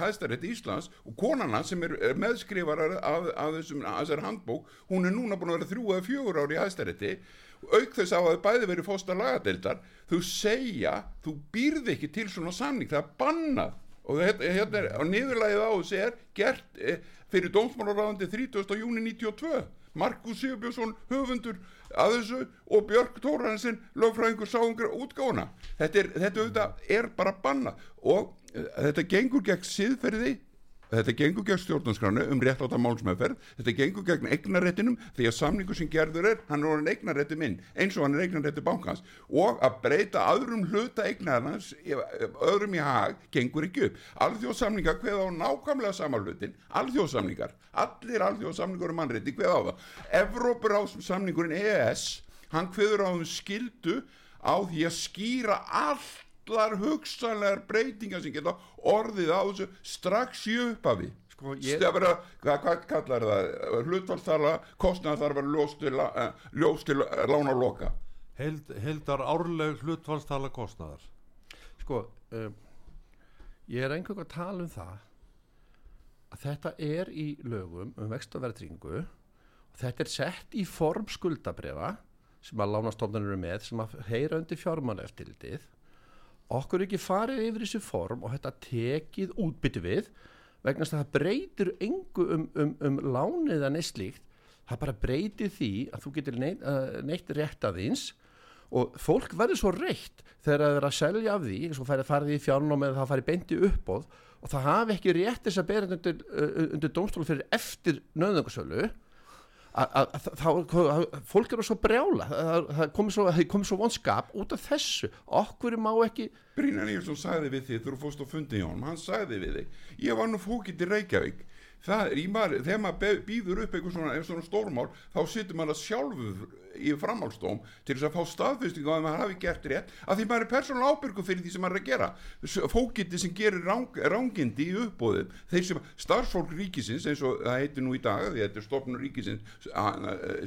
hæðstæriðt Íslands og konana sem er, meðskrifarar af, af þessum, þessari handbók hún er núna búin að vera þrjú eða fjögur ári í hæðstæriðti auk þess að það bæði verið fósta lagadeildar. Þú segja, þú býrði ekki til svona samning, það er bannað og þetta hérna er, og niðurlægið á þessi er gert eh, fyrir dómsmálaráðandi 30. júni 92 Markus Sigurbjörnsson höfundur að þessu og Björk Tóransson lögfræðingur sáungur útgáfuna þetta er, þetta er bara banna og eh, þetta gengur gegn siðferði þetta gengur gegn stjórnarskránu um réttláta málsmeðferð. Þetta gengur gegn eignaréttinum því að samningu sem gerður er, hann er orðin eignarétti minn eins og hann er eignarétti bankans. Og að breyta öðrum hluta eignarans öðrum í hag, gengur ekki upp. Alþjóðsamningar hveð á nákvæmlega sama hlutin, alþjóðsamningar allir alþjóðsamningur um mannrétti hveð á það. Evrópur á samningurinn EES hann hveður á um skildu á því að skýra allt allar hugsanlegar breytingar sem geta orðið á þessu strax í upphafi. Sko, ég- Stefra, hvað, hvað kallar það? Hlutfallstala, kostnað þarf að ljós til, uh, ljós til lána og loka held, heldar árleg hlutfallstala kostnaðar. Sko um, ég er einhverjum að tala um það að þetta er í lögum um vext og verðringu og þetta er sett í form skuldabrefa sem að lánastofnunum eru með sem að heyra undir fjármála eftirlitið okkur ekki farið yfir þessu form og þetta tekið útbyttu við vegna að það breytir engu um, um, um lánið eða neitt slíkt. Það bara breytir því að þú getur neitt, uh, neitt rétt að þins og fólk verður svo reitt þegar það er að selja af því eins og færið farið í fjárnum eða það farið beinti uppbóð og það hafi ekki rétt þess að bera undir, uh, undir dómstól fyrir eftir nöðungarsölu að- fólk eru svo brjála það komið svo, það komið svo vonskap út af þessu. Okkur má ekki Brynjar Nýjarsson sagði við þegar þú fórst á fundi hjá honum, hann sagði við þig ég var nú fókitt í Reykjavík það er í maður, þegar maður býður upp eitthvað svona, svona stórmál, þá situr maður að sjálfur í framhálstóm til þess að fá staðfestingu á að maður hafi gert rétt að því maður er persónulega ábyrgu fyrir því sem maður er að gera. Fókitti sem gerir rang, rangindi í uppbóðum, þeir sem starfsfólk ríkisins, eins og það heitir nú í dag því þetta er stofnur ríkisins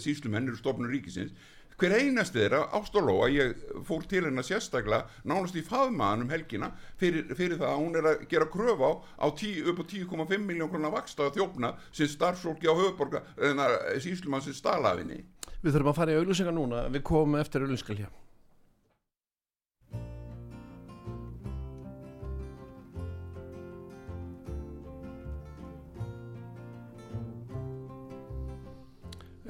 síslumenn eru stofnur ríkisins hver einasti þeirra ástóló að ég fór til hennar sérstaklega nánast í faðmaðan um helgina fyrir, fyrir það að hún er að gera kröf á, á tí, upp á 10,5 miljón krona vaksta þjófna sem starfsfólki á höfuborga síslumann sem stalafinni við þurfum að fara í auglýsingar núna. Við komum eftir auglýsingar hér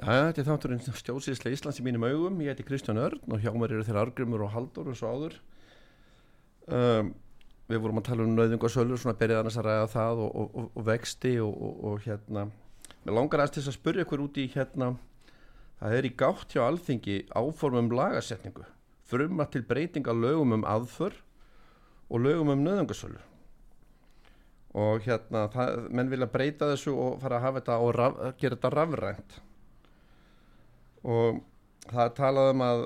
þetta er þátturinn stjórnsýðslega Íslands í mínum augum, ég heiti Kristján Örn og hjá mér eru þeirra Argrimur og Haldur og svo áður. Um, Við vorum að tala um nöðungarsölur, svona berið annars að ræða það og, og, og, og vexti og, og hérna. Mér langar aðeins til að spurja ykkur út í hérna Það er í gátt hjá alþingi áformum lagasetningu frumma til breytinga lögum um aðför og lögum um nöðungarsölu og hérna það, menn vilja breyta þessu og fara að hafa þetta og raf, gera þetta rafrænt og það er talað um að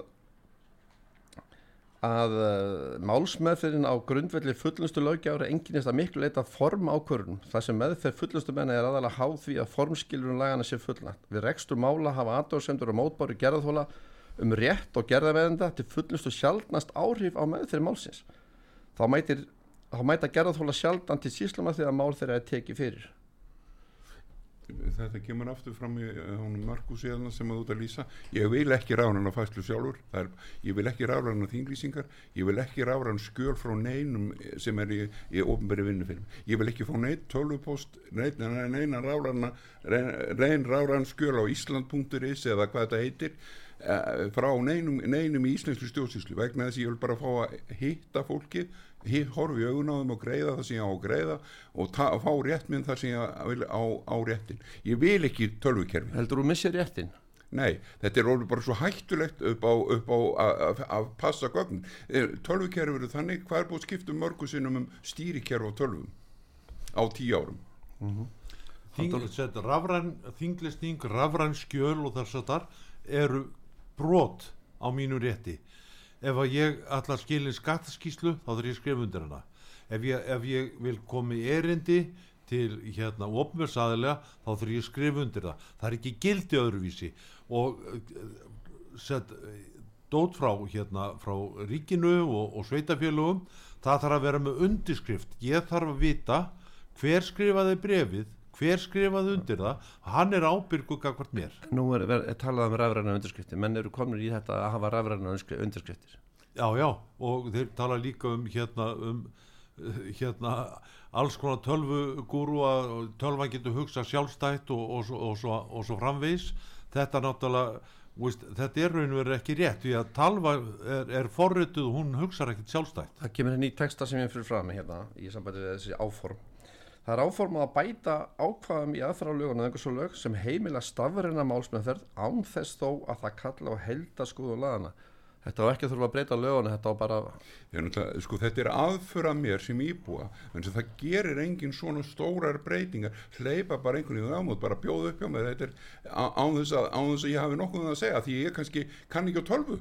að uh, málsmeðferðin á grundvelli fullnustu lögjári enginnist að miklu leita form ákvörðun þar sem meðferð fullnustu menna er aðalega háð því að formskilurinn lagana sé fullnægt. Við rekstur mála hafa aðdórsendur og mótbári gerðarþóla um rétt og gerðarveðenda til fullnustu sjálfnast áhrif á meðferð málsins. Þá, mætir, þá mæta gerðarþóla sjálfdan til sísluma þegar mál þeirra er tekið fyrir. Þetta kemur aftur fram í hún Markus Jæðna sem að út að lýsa. Ég vil ekki ráðan á fæslu sjálfur er, ég vil ekki ráðan á þinglýsingar. Ég vil ekki ráðan skjöl frá neinum sem er í, í ofnbæri vinnu fyrir ég vil ekki fá neitt tölvupost neina neina ráðan reyn ráðan skjöl á Ísland.is eða hvað þetta heitir eh, frá neinum, neinum í íslensku stjórnsýslu. Vegna þess að ég vil bara fá að hitta fólkið hitt horfi augun á þeim og greiða það sem ég á að greiða og ta- fá rétt minn þar sem ég vil á, á réttin. Ég vil ekki tölvukerfi Heldur þú missir réttin? nei, þetta er orðið bara svo hættulegt upp á, upp á að- passa gögn tölvukerfi eru þannig hvað er búið að skipta um um stýrikerfi á tölvum á tíu árum? Þing, set, rafræn, þinglistning, rafræn skjöl og þess að þar eru brot á mínu rétti ef að ég ætla að skilja skattaskíslu þá þarf ég að skrifa undir hana. Ef ég, ef ég vil komi erindi til hérna opnverðsaðilega þá þarf ég að skrifa undir það. Það er ekki gildi öðruvísi. Og eh, set, dót frá hérna frá ríkinu og, og sveitafélögum það þarf að vera með undirskrift. Ég þarf að vita hver skrifaði brefið hver skrifaði undir það? Hann er ábyrgu gagvart mér. Nú er, er, talað um rafræna undirskriftir. Menn eru komin í þetta að hafa rafræna undirskriftir. Já já og þeir tala líka um hérna um hérna alls konar tölvugúru að tölvan getur hugsað sjálfstætt og, og, og, svo, og svo framvegis. Þetta náttúrulega Veist, þetta er raun og verið ekki rétt því að talva er, er forrituð og hún hugsar ekkert sjálfstætt. Það kemur henni í texta sem ég fyrir fram hérna í sambandi við þessi áform. Það er áformað að bæta ákvaðum í aðfrálög og einhversu lög sem heimila stafræna málsmeðferð án þess þó að það kalla á heldaskuðu lagana. Þetta á ekki að þurfa að breyta löguna, þetta á bara... Þegar, sko, þetta er aðföra mér sem íbúa en það gerir engin svona stórar breytingar hleypa bara einhvern veginn ámútt bara bjóða upp hjá mig þetta er án þess að, án þess að ég hafi nokkuð um að segja því ég kannski kann ekki á tölvu.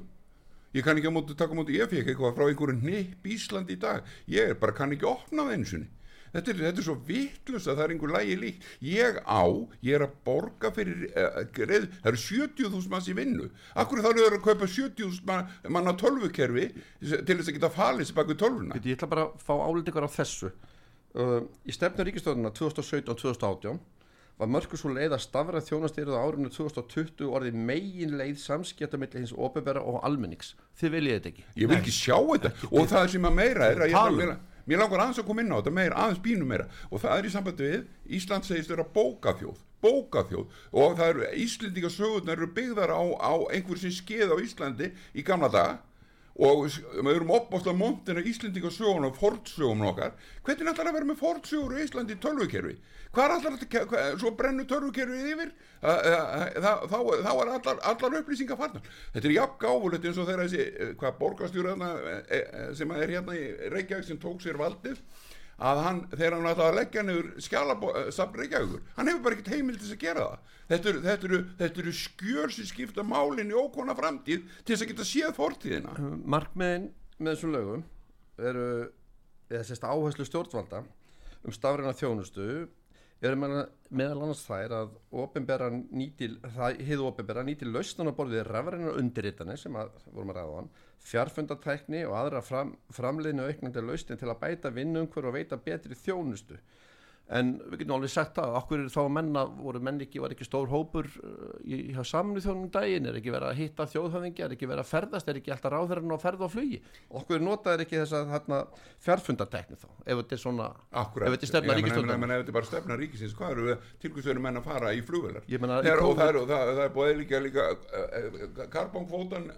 Ég kann ekki á móti taka móti ég fekk eitthvað frá einhverju nýpp Ísland í dag. Ég er bara kann ekki opna það einu sinni þetta er, þetta er svo vittlust að það er einhver lægi líkt. Ég á, ég er að borga fyrir uh, greið, það eru 70.000 manns í vinnu. Akkur þá eru að kaupa 70.000 man, manna tölvukerfi til þess að geta falið sér bak við tölvuna? Ég ætla bara að fá álítingar á þessu. Uh, Í stefnu ríkistöðuna 2017-2018 var mörgur svo leið að stafræð þjónastýrið á árinu 2020 orðið megin leið samskipta milli hins opinbera og almennings. Þið viljið þetta ekki? Ég vil ekki sjá þetta. Og það sem að meira er að ég, Tala um. mér, mér langar aðeins að koma inn á þetta meira, aðeins bínu meira. Og það er í sambandi við Ísland segist vera bókaþjóð bókaþjóð. Og það eru Íslendinga sögurnar eru byggðar á, á einhver sem skeið á Íslandi í gamla daga og við erum opbást að montina Íslendinga sögurnar og fortsögum okkar. Hvernig ætlar að vera með fortsögur í Íslandi í tölvukerfi? Hvað er allar hva, svo brennu tölvukerfið yfir? Þá, er allar, allar upplýsingar farnar. Þetta er jafn gáfulegt eins og þegar þessi eh, hvað borgarstjóra sem er hérna í Reykjavík sem tók sér valdið að hann, þegar hann ætlaði að leggja niður skjálabsafn Reykjavíkur, hann hefur bara ekkert heimil til að gera það. Þetta eru, þetta eru, þetta eru skjör sem skipta málinn í ókona framtíð til þess að geta séð fortíðina. Markmiðin með þessum lögum eru eða sérst áherslu stjórnvalda um stafræna þjónustu eru meðal annars þær að opinbera nýtil, það hefðu opinbera nýtil lausnan á borðið rafrænar undirritanir sem að vorum að ræða á hann fjarfundatækni og aðra fram, framleiðinu auknandi lausnin til að bæta vinnumhver og veita betri þjónustu en við getum alveg sagt það okkur er þá að menna, voru menn ekki, var ekki stór hópur uh, í, hjá saminu þjónum daginn? Er ekki verið að hitta þjóðhöfingja, er ekki verið að ferðast? Er ekki alltaf ráðherran á ferð og flugi? Okkur notaður ekki þess að þarna, fjárfundatekni þá, ef þetta er svona Akkurat. ef þetta er stefna meina, ef þetta er bara stefna ríkisins, hvað eru við tilkvæmstöru menn að fara í flugvelar? Í og það er, er búið líka, líka uh, karbónkvótan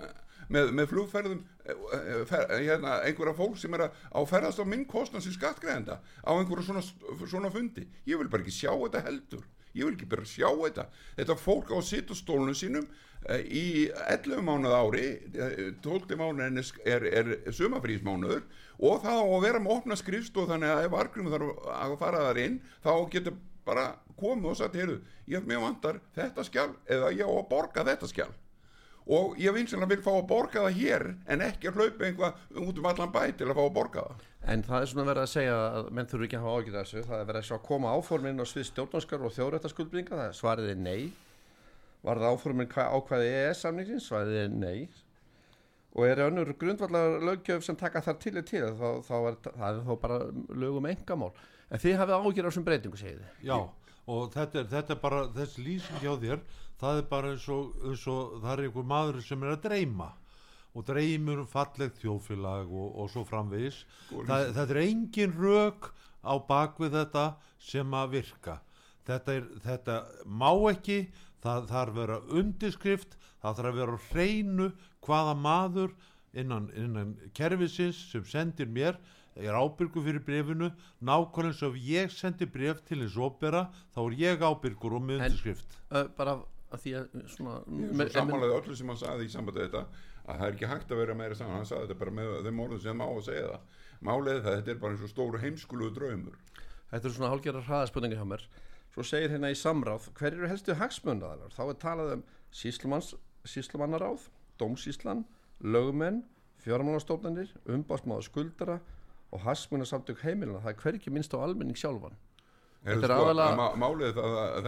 með, með flugferðum uh, fer, hérna, einhverja fólk sem er að, á ferðast á minn kostnað sem skattgreðenda á einhverju svona, svona fundi. Ég vil bara ekki sjá þetta heldur. Ég vil ekki bara sjá þetta. Þetta fólk á að sitja á stólunum sínum í 11 mánuð ári eh, 12 mánuð er, er sumafrísmánuður og það á að vera með opna skrifstof þannig að ef argrum þarf að fara þar inn þá getur bara komið og sagt heyrðu, ég mér vantar þetta skjál eða ég á að borga þetta skjál og ég vinsanlega vil fá að borga það hér en ekki að hlaupa einhvað út um allan bæ til að fá að borga það. En það er svona verið að segja að menn þurfi ekki að hafa ágjörð þessu, það er verið að sjá að koma áformin á svið stjórnarskar og þjóðrættaskuldbringa, það er svarið er nei, var það áformin ákvæði EES samningin, svarið er nei. Og er önnur grundvallar löggjöf sem taka þar til til, þá, þá er það er þá bara lögum engamál, en þið hafið ágjörð á þessum breytingu, segið þið. Já, og þetta er, þetta er bara, þessi lýsing hjá þér, það er bara eins og, eins og það er einhver maður sem er að dreyma og dreymur um fallegt þjóðfélag og, og svo framvegis. Það, þetta er engin rök á bakvið þetta sem að virka. Þetta, er, þetta má ekki, það þarf að vera undirskrift, það þarf að vera hreinu hvaða maður innan, innan kerfisins sem sendir mér er ábyrgur fyrir brefinu nákvæmlega eins og ef ég sendi bref til hins opera þá er ég ábyrgur og með En- undirskrift Uh, bara að því að svona... Ég sammálaði öllu sem hann saði í sambandi þetta að það er ekki hægt að vera meira saman hann saði þetta bara með þeim orðum sem á að segja það málið er það, þetta er bara eins og stóru heimskuluðu draumur Þetta eru svona hálfgerðar hraðaspurningar hjá mér. Svo segir hérna í samráð, hver eru helstu hagsmunnaðarar? Þá er talað um síslumannaráð, dómsíslan, lögumenn, fjármálastofnanir, umbásmáða skuldara og hagsmunarsamtök heimilina. Það er hverki minnst á almenning sjálfan. Þetta er sko, aðalega- að má- Málið er það að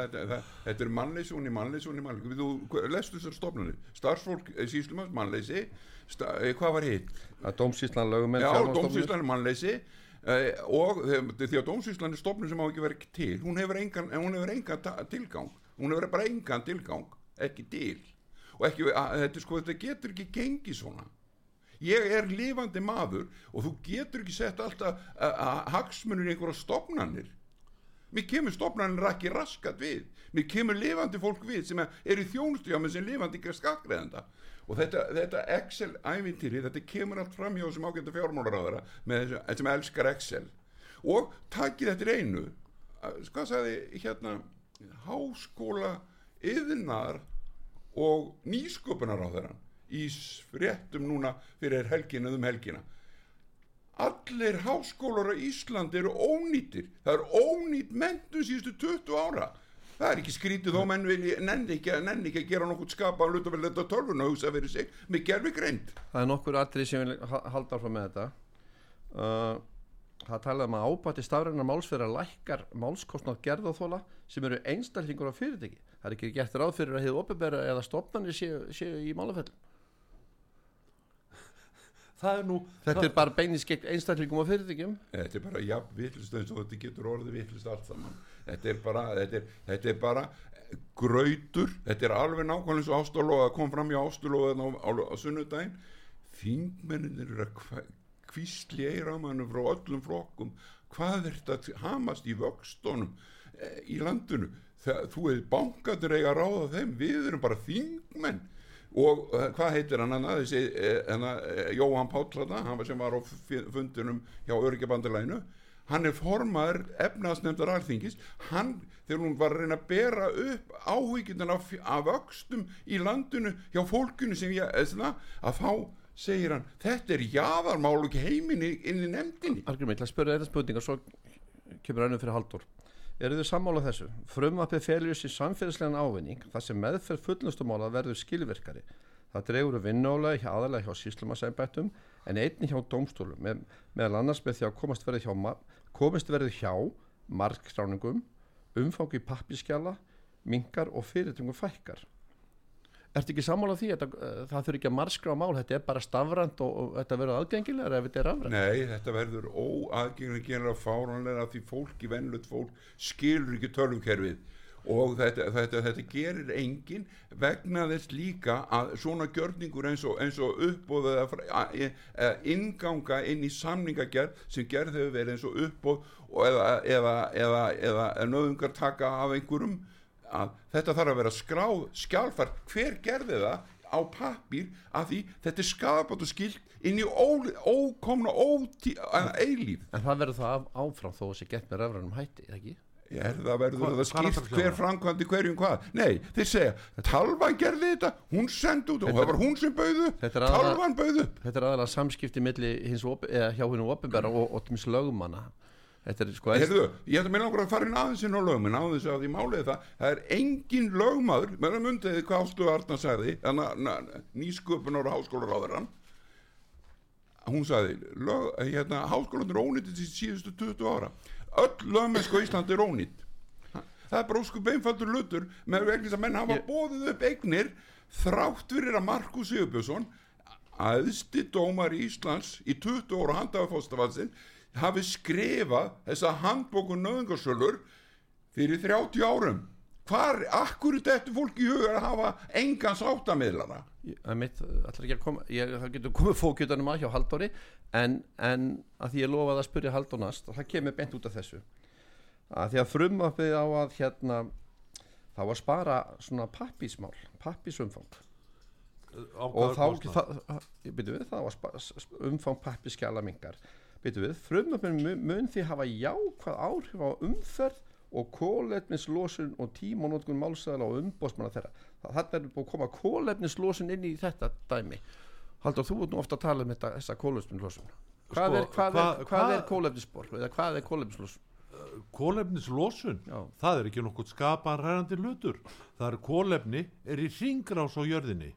þetta, er mannleysunni, mannleysunni, mannleysunni Þú lestu þessar stofnunni Starfsfólk, eh, síslumans, mannleysi. Sta, eh, Hvað var hitt? Er dómsíslan, lögumenn, Já, dómsýslan er mannleysi. Uh, og því að dómsýslan er stofnun sem á ekki verið til hún hefur engan, hún hefur engan ta- tilgang. Hún hefur bara engan tilgang ekki til. Og ekki, að, þetta, sko, þetta getur ekki gengið svona. Ég er lifandi maður og þú getur ekki sett alltaf að- að hagsmunir í einhverja stofnanir mér kemur stofnanir ekki raskat við. Mér kemur lifandi fólk við sem er í þjónustu á mig sem lifandi ekki skakreðenda og þetta, þetta Excel-ævintýri þetta kemur allt fram hjá þessum ágænda fjármálaráðara með þessu, sem elskar Excel. Og takið þetta í einu Að- hvað sagði hérna háskóla yðnar og nýsköpunaráðarann í fréttum núna fyrir helgina um allir háskólar á Íslandi eru ónýtir. Það er ónýt mentum síðustu 20 ára. Það er ekki skrítið þó menn vilji nenni ekki, nenni ekki að gera nokkuð skapa að luta vel þetta tölvun og hugsa fyrir sig með gerfi greint Það er nokkur atrið sem vil ha- halda áfram með þetta. Uh, það talaði um að ábætti stafræna málsferðar lækkar málskostnað gerðaþóla sem eru einstaklingur á fyrirtæki. Það er ekki gert ráð fyrir að hefðu opibera eða stopnarnir séu, séu í málafellum er nú þetta er bara beinins gegn einstaklingum á fyrirtækjum Þetta er bara jafn vitlust eins og þetta getur orðið vitlust allt saman. Þetta er bara, þetta er, þetta er bara eh, grautur, þetta er alveg nákvæmlega eins og ástulóða kom fram í ástulóðan á, á, á sunnudaginn. Þingmenninir eru að kvísli eiramannu frá öllum flokkum. Hvað er þetta að hamast í vöxtónum e, í landinu? Það, þú hefur bankaður eiga að ráða þeim, við erum bara þingmenn og uh, hvað heitir hann hann þessi uh, uh, Jóhann Páll þarna, hann var sem var á fundinum hjá örgjabandilænu hann er formaður efnaðsnefndar alþingis, hann þegar hún var að reyna að bera upp áhyggjundan af, af vöxtum í landinu hjá fólkinu sem ég eðna, að þá segir hann þetta er jaðarmál og ekki heiminni inn í nefndinni. Argrimi, ég ætla að spyrja þetta spurningar svo kemur önnum fyrir haldur eru þið sammála þessu? Frumvarpið felur sér samfélagslegan ávinning þar sem meðferð fullnustumála verður skilvirkari það dregur vinnálega hjá aðalega hjá síslumasæmbættum en einnig hjá dómstólum með, meðal annars með því að komast verið hjá, komist verið hjá markstráningum umfangi pappiskjala mingar og fyrirtungum fækkar Ertu ekki sammála því þetta, uh, það þurfi ekki að marskra á mál, þetta er bara stafrænt og, og þetta verður aðgengilegar ef þetta er rafrænt? Nei, þetta verður óaðgengilega fáránlega því fólk í venlut fólk skilur ekki tölvukerfið og þetta, þetta, þetta gerir engin vegna þess líka að svona gjörningur eins og, og uppbóð eða að- eða inganga inn í samningagerð sem gerð hefur verið eins og uppbóð eða, eða, eða, eða nöðungar taka af einhverjum að þetta þarf að vera skráð skjálfar. Hver gerði það? Á pappír að því þetta er og skilt inn í ókomna eilíf. En það verður það af- áfram þó að sé gett með rafrænum hætti, eða ekki? er það verður Hvað- það skipt hver framkvæmdi hverjum hvað. Nei, þeir segja, talvan gerði þetta hún sendi út og það var hún sem bauðu er talvan bauðu Þetta er aðalega samskipti milli hins eða hjá hinn opinbera og, og tmis lögumanna. Þetta er sko... Heyrðu, ég ætla mér langar að fara inn aðeins inn á lögum en aðeins að því málið er það það er engin lögmaður, með það mundiði hvað Ástu Arna sagði, nýsköpunar og háskólaráðurann hún sagði lög, hérna, háskólandur ónýttið til síðustu 20 ára. Öll lögmennsku á Íslandi er ónýtt það er bara óskup einfaldur lutur með vegna að menn hafa Ég- bóðið upp eignir þrátt fyrir að Markus Sigurbjörnsson aðsti dómar í Íslands í 20 ára handafafóstafalsin hafi skrifað þessa handbóku nöðungarsölur fyrir 30 árum. Hvar, akkur er þetta fólk í huga að hafa engan sáttamiðlara að mitt, allar ekki að koma ég, það getur komið fókjutanum að hjá Halldóri en, en að því ég lofaði að spyrja Halldór næst það kemur beint út af þessu. Að því að frumvarpið á að hérna þá að spara svona pappísmál pappísumfang á og þá það, byrju við, það var spa, s- umfang pappiskjala mingar byrju við, frumöfnum mun, því hafa jákvæð áhrif á umferð og kólefnislosun og tímanótkun málsæðala og umbósmanna þeirra. Þannig er búið að koma kólefnislosun inn í þetta dæmi. Haldur, þú ert nú ofta að tala um þetta, þessa kólefnislosun hvað, Sko, hvað, hvað- hvað er kólefnisspor eða hvað er kólefnislosun kólefnislosun Já. það er ekki nokkuð skapan ræðandi hlutur. Það er kólefni er í ringrás á jörðinni.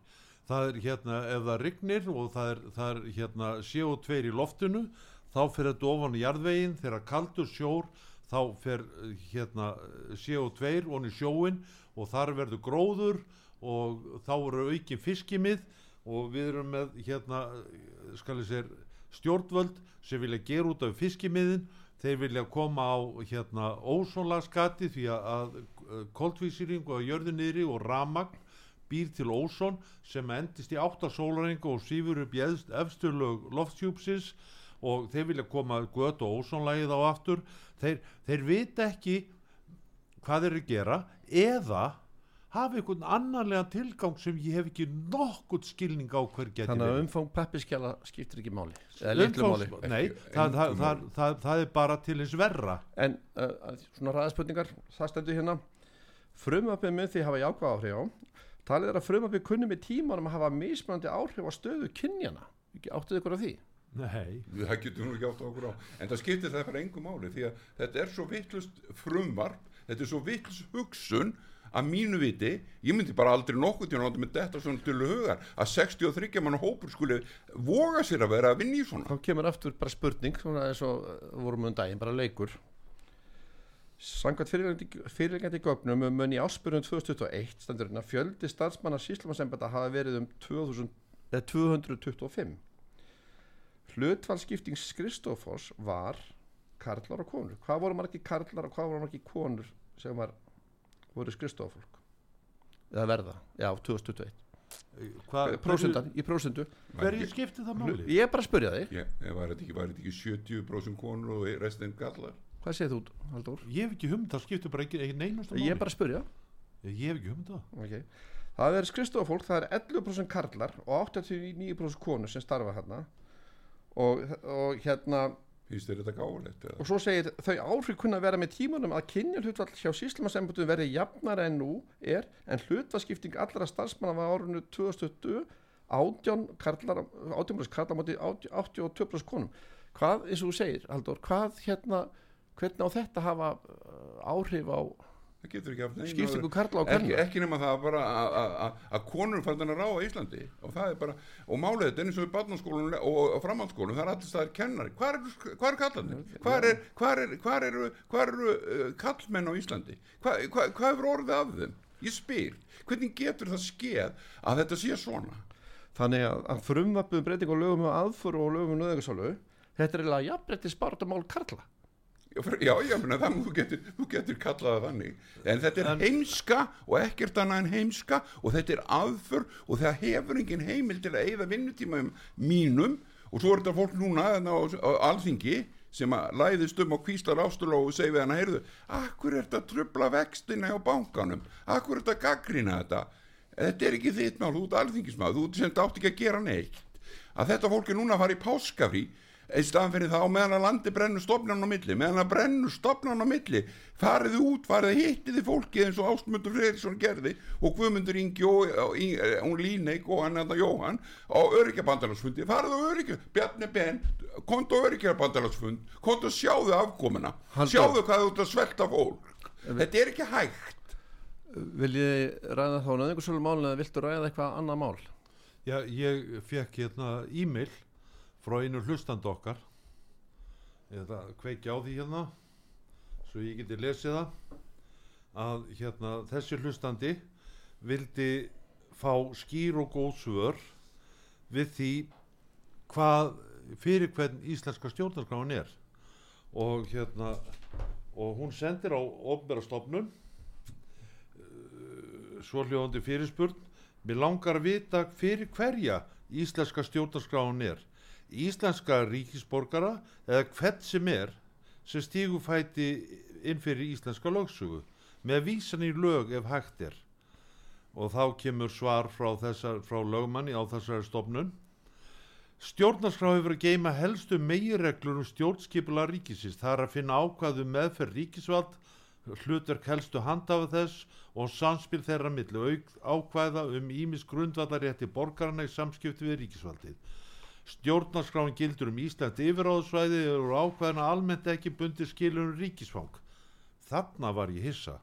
Það er hérna ef það rignir og það er, það er hérna CO2 í loftinu þá fer þetta ofan í jarðvegin þegar kaldur sjór þá fer eh, hérna CO2 onni sjóin og þar verður gróður og þá eru aukin fiskimið og við erum með hérna eh, segja stjórnvöld sem vilja gera út af fiskimiðin. Þeir vilja koma á hérna ósónlaskati því að, að koltvísýringu á jörðinniðri og ramagn býr til ósón sem endist í áttasólaringu og sífur upp í eðst- efstu lög lofthjúpsins og þeir vilja koma gött og ósónlægið á aftur. Þeir, þeir vita ekki hvað þeir eru að gera eða hafa einhvern annarlega tilgang sem ég hef ekki nokkurt skilning á hver geti þannig að umfang pappiskjala skiptir ekki máli eða litlu máli. Umfangs- Nei, það, það, það, það, það er bara til hins verra. En uh, svona ræðspurningar, það stendur hérna. Frumöfnið mun því hafa jákvæð áhrif á. Talið er að frumöfnið kunni með tímanum að hafa mismunandi áhrif á stöðu kynjana Áttuðu ykkur á því? Nei, það getur nú ekki átt á okkur á. En það skiptir það fyrir engum máli því að þetta er svo vittlust frumvarp þetta er svo vittlust hugsun að mínu viti, ég myndi bara aldrei nokkuð til að láta mig detta svona til hugar að 63 mann hópur skuli voga sér að vera að vinna í svona. Þá kemur aftur bara spurning svona eins og vorum um daginn, bara leikur. Samkvæmt fyrirlegandi- gögnum um munn í áspyrjum 2021 stendur hérna fjöldi starfsmanna síslumarsembata hafa verið um 2000, eða 225 hlutfallskipting Kristófors var karlar og konur. Hvað voru margir karlar og hvað voru margir konur sem var, voru Kristófólk eða verða, já 2021 Hvað, prósentan, í prósentu. Hverju skipti það máli? ég er bara að spyrja þig, Ég, ég var þetta ekki, var þetta ekki 70% konur og restin gallar hvað segir þú Halldór? Ég hef ekki hugmynd, það skiptir bara ekki, ekki neinasta máli. Ég er bara að spyrja. Ég hef ekki hugmynd það. Okay. það er skristofafólk, það er 11% karlar og 89% konur sem starfa hérna og, og hérna og svo segir þau áhrif kunna vera með tímanum að kynja hlutfall hjá síslumasembutum verði jafnara en nú er en hlutfallskipting allra starfsmanna var árunnu 2020 átján karlar átján karlar móti 82% konum. Hvað, eins og þú segir, Halldór, hvað hérna hvernig á þetta hafa uh, áhrif á það getur ekki haft neina- skiptingu karla og ekki, karla? ekki nema það bara að- konur fann að ráða Íslandi. Og það er bara, og málið þetta er eins og í barnaskólunum og, og framhaldsskólunum, það er allir staðar kennari. Hvað er, er, hvað eru, eru uh, kallmenn á Íslandi? Hvað, hvað, hvað hefur orðið af þeim? Ég spyr, hvernig getur það skeð að þetta sé svona? þannig að, að frumvapum breyting og lögum um aðfuru og lögum um nöðingasálu þetta er eiginlega jafnrætti spartamál karla Já, Já, menna, það, þú, getur, þú getur kallað það þannig. En þetta er En- heimska og ekkert annað en heimska og þetta er aðför og það hefur engin heimil til að eigða vinnutíma um mínum. Og svo er þetta fólk núna á, á alþingi sem að læðist um á kvíslar ástuló og segi við hann, heyrðu, akkur er þetta að trubla vextina á bankanum? Akkur er þetta að gaggrina þetta? Þetta er ekki þitt mál, þú ert alþingismað þú sem átt ekki að gera neitt. Að þetta fólk er núna að fara í páskafrí í staðan fyrir það á meðan að landi brennur stopnan á milli, meðan að brennur stopnan á milli farið út, farið hittiði fólki eins og Ástmundur Freyrisson gerði og Guðmundur Ingi og, og, og, og Líneik og hann þetta Jóhann á öryggjabandalagsfundi, farið á öryggja Bjarni Ben, kontu á öryggjabandalagsfund kontu að sjáðu afkomuna. Sjáðu hvað þú ert að svelta fólk. Þetta er ekki hægt. Viljið ræða þá nöðingasálu mál eða viltu ræða eitthvað annað mál? Já, ég fekk hérna e-mail frá einu hlustand okkar. Eða kveikja á því hérna svo ég geti lesið það að hérna þessi hlustandi vildi fá skýr og góð svör við því hvað fyrir hvern íslenska stjórnarskráin er. Og hérna og hún sendir á ofnbæra stofnun svo hljóðandi fyrirspurn. Mér langar að vita fyrir hverja íslenska stjórnarskráin er íslenska ríkisborgara eða hvert sem er sem stígu fæti inn fyrir íslenska lögsugu með vísan í lög ef hægt er og þá kemur svar frá, þessar, frá lögmanni á þessari stofnun Stjórnarskrá hefur að geima helstu megireglur um stjórnskipula ríkisins. Það er að finna ákvæðu meðferð ríkisvald, hlutverk helstu handhafa þess og samspil þeirra milli auk ákvæða um ímis grundvallarétti borgarna í samskipti við ríkisvaldið. Stjórnarskráin gildur um Ísland yfiráðsvæði og ákvæðina almennt ekki bundi skilur um ríkisfang. Þarna var ég hissa,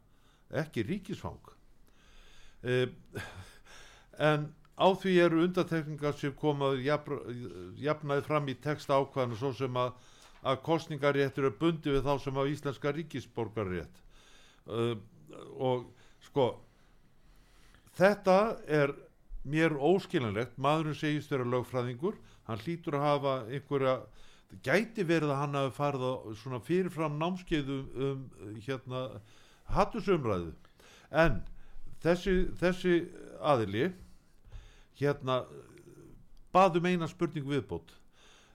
ekki ríkisfang. Uh, en á því eru undatekningar sem komað jafnaði fram í texta ákvæðinu svo sem að, að kostningaréttur er bundi við þá sem á íslenska ríkisborgarrétt uh, og sko þetta er mér óskilanlegt maðurinn segist vera lögfræðingur hann hlýtur að hafa einhverja gæti verið að hann hafi farið á svona fyrirfram námskeiðu um, um hérna hattusumræðu en þessi, þessi aðili hérna baðum eina spurning viðbót.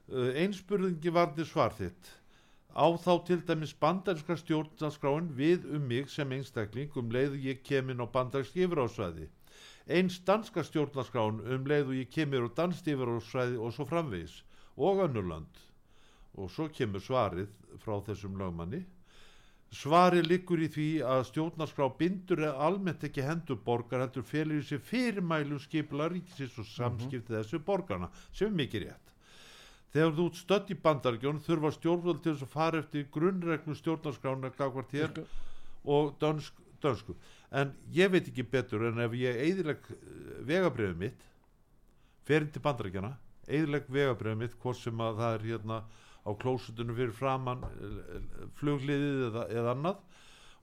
Uh, ein spurningi varði svar þitt. Á þá til dæmis bandarinska stjórnarskráin við um mig sem einstakling um leiðu ég kemin á bandarinsk yfirásvæði eins danska stjórnarskráin um leiðu ég kemur á dansk yfirásvæði og svo framvegis og önnurland og svo kemur svarið frá þessum lögmanni. Svarið liggur í því að stjórnarskrá bindur er almennt ekki hendur borgar heldur felur í sig fyrirmælum skipula ríkisins og samskipti þessu borgarna sem er mikið rétt. Þegar þú stödd í bandargjón þurfa stjórnvöld til þess að fara eftir grunnreglu stjórnarskrána gagvart hér og dönsk, dönsku. en ég veit ekki betur en ef ég eðileg vegabriðið mitt fer inn til bandarækjana eðileg vegabriðið mitt hvort sem að það er hérna á klósutunum fyrir framann flugliðið eða, eða annað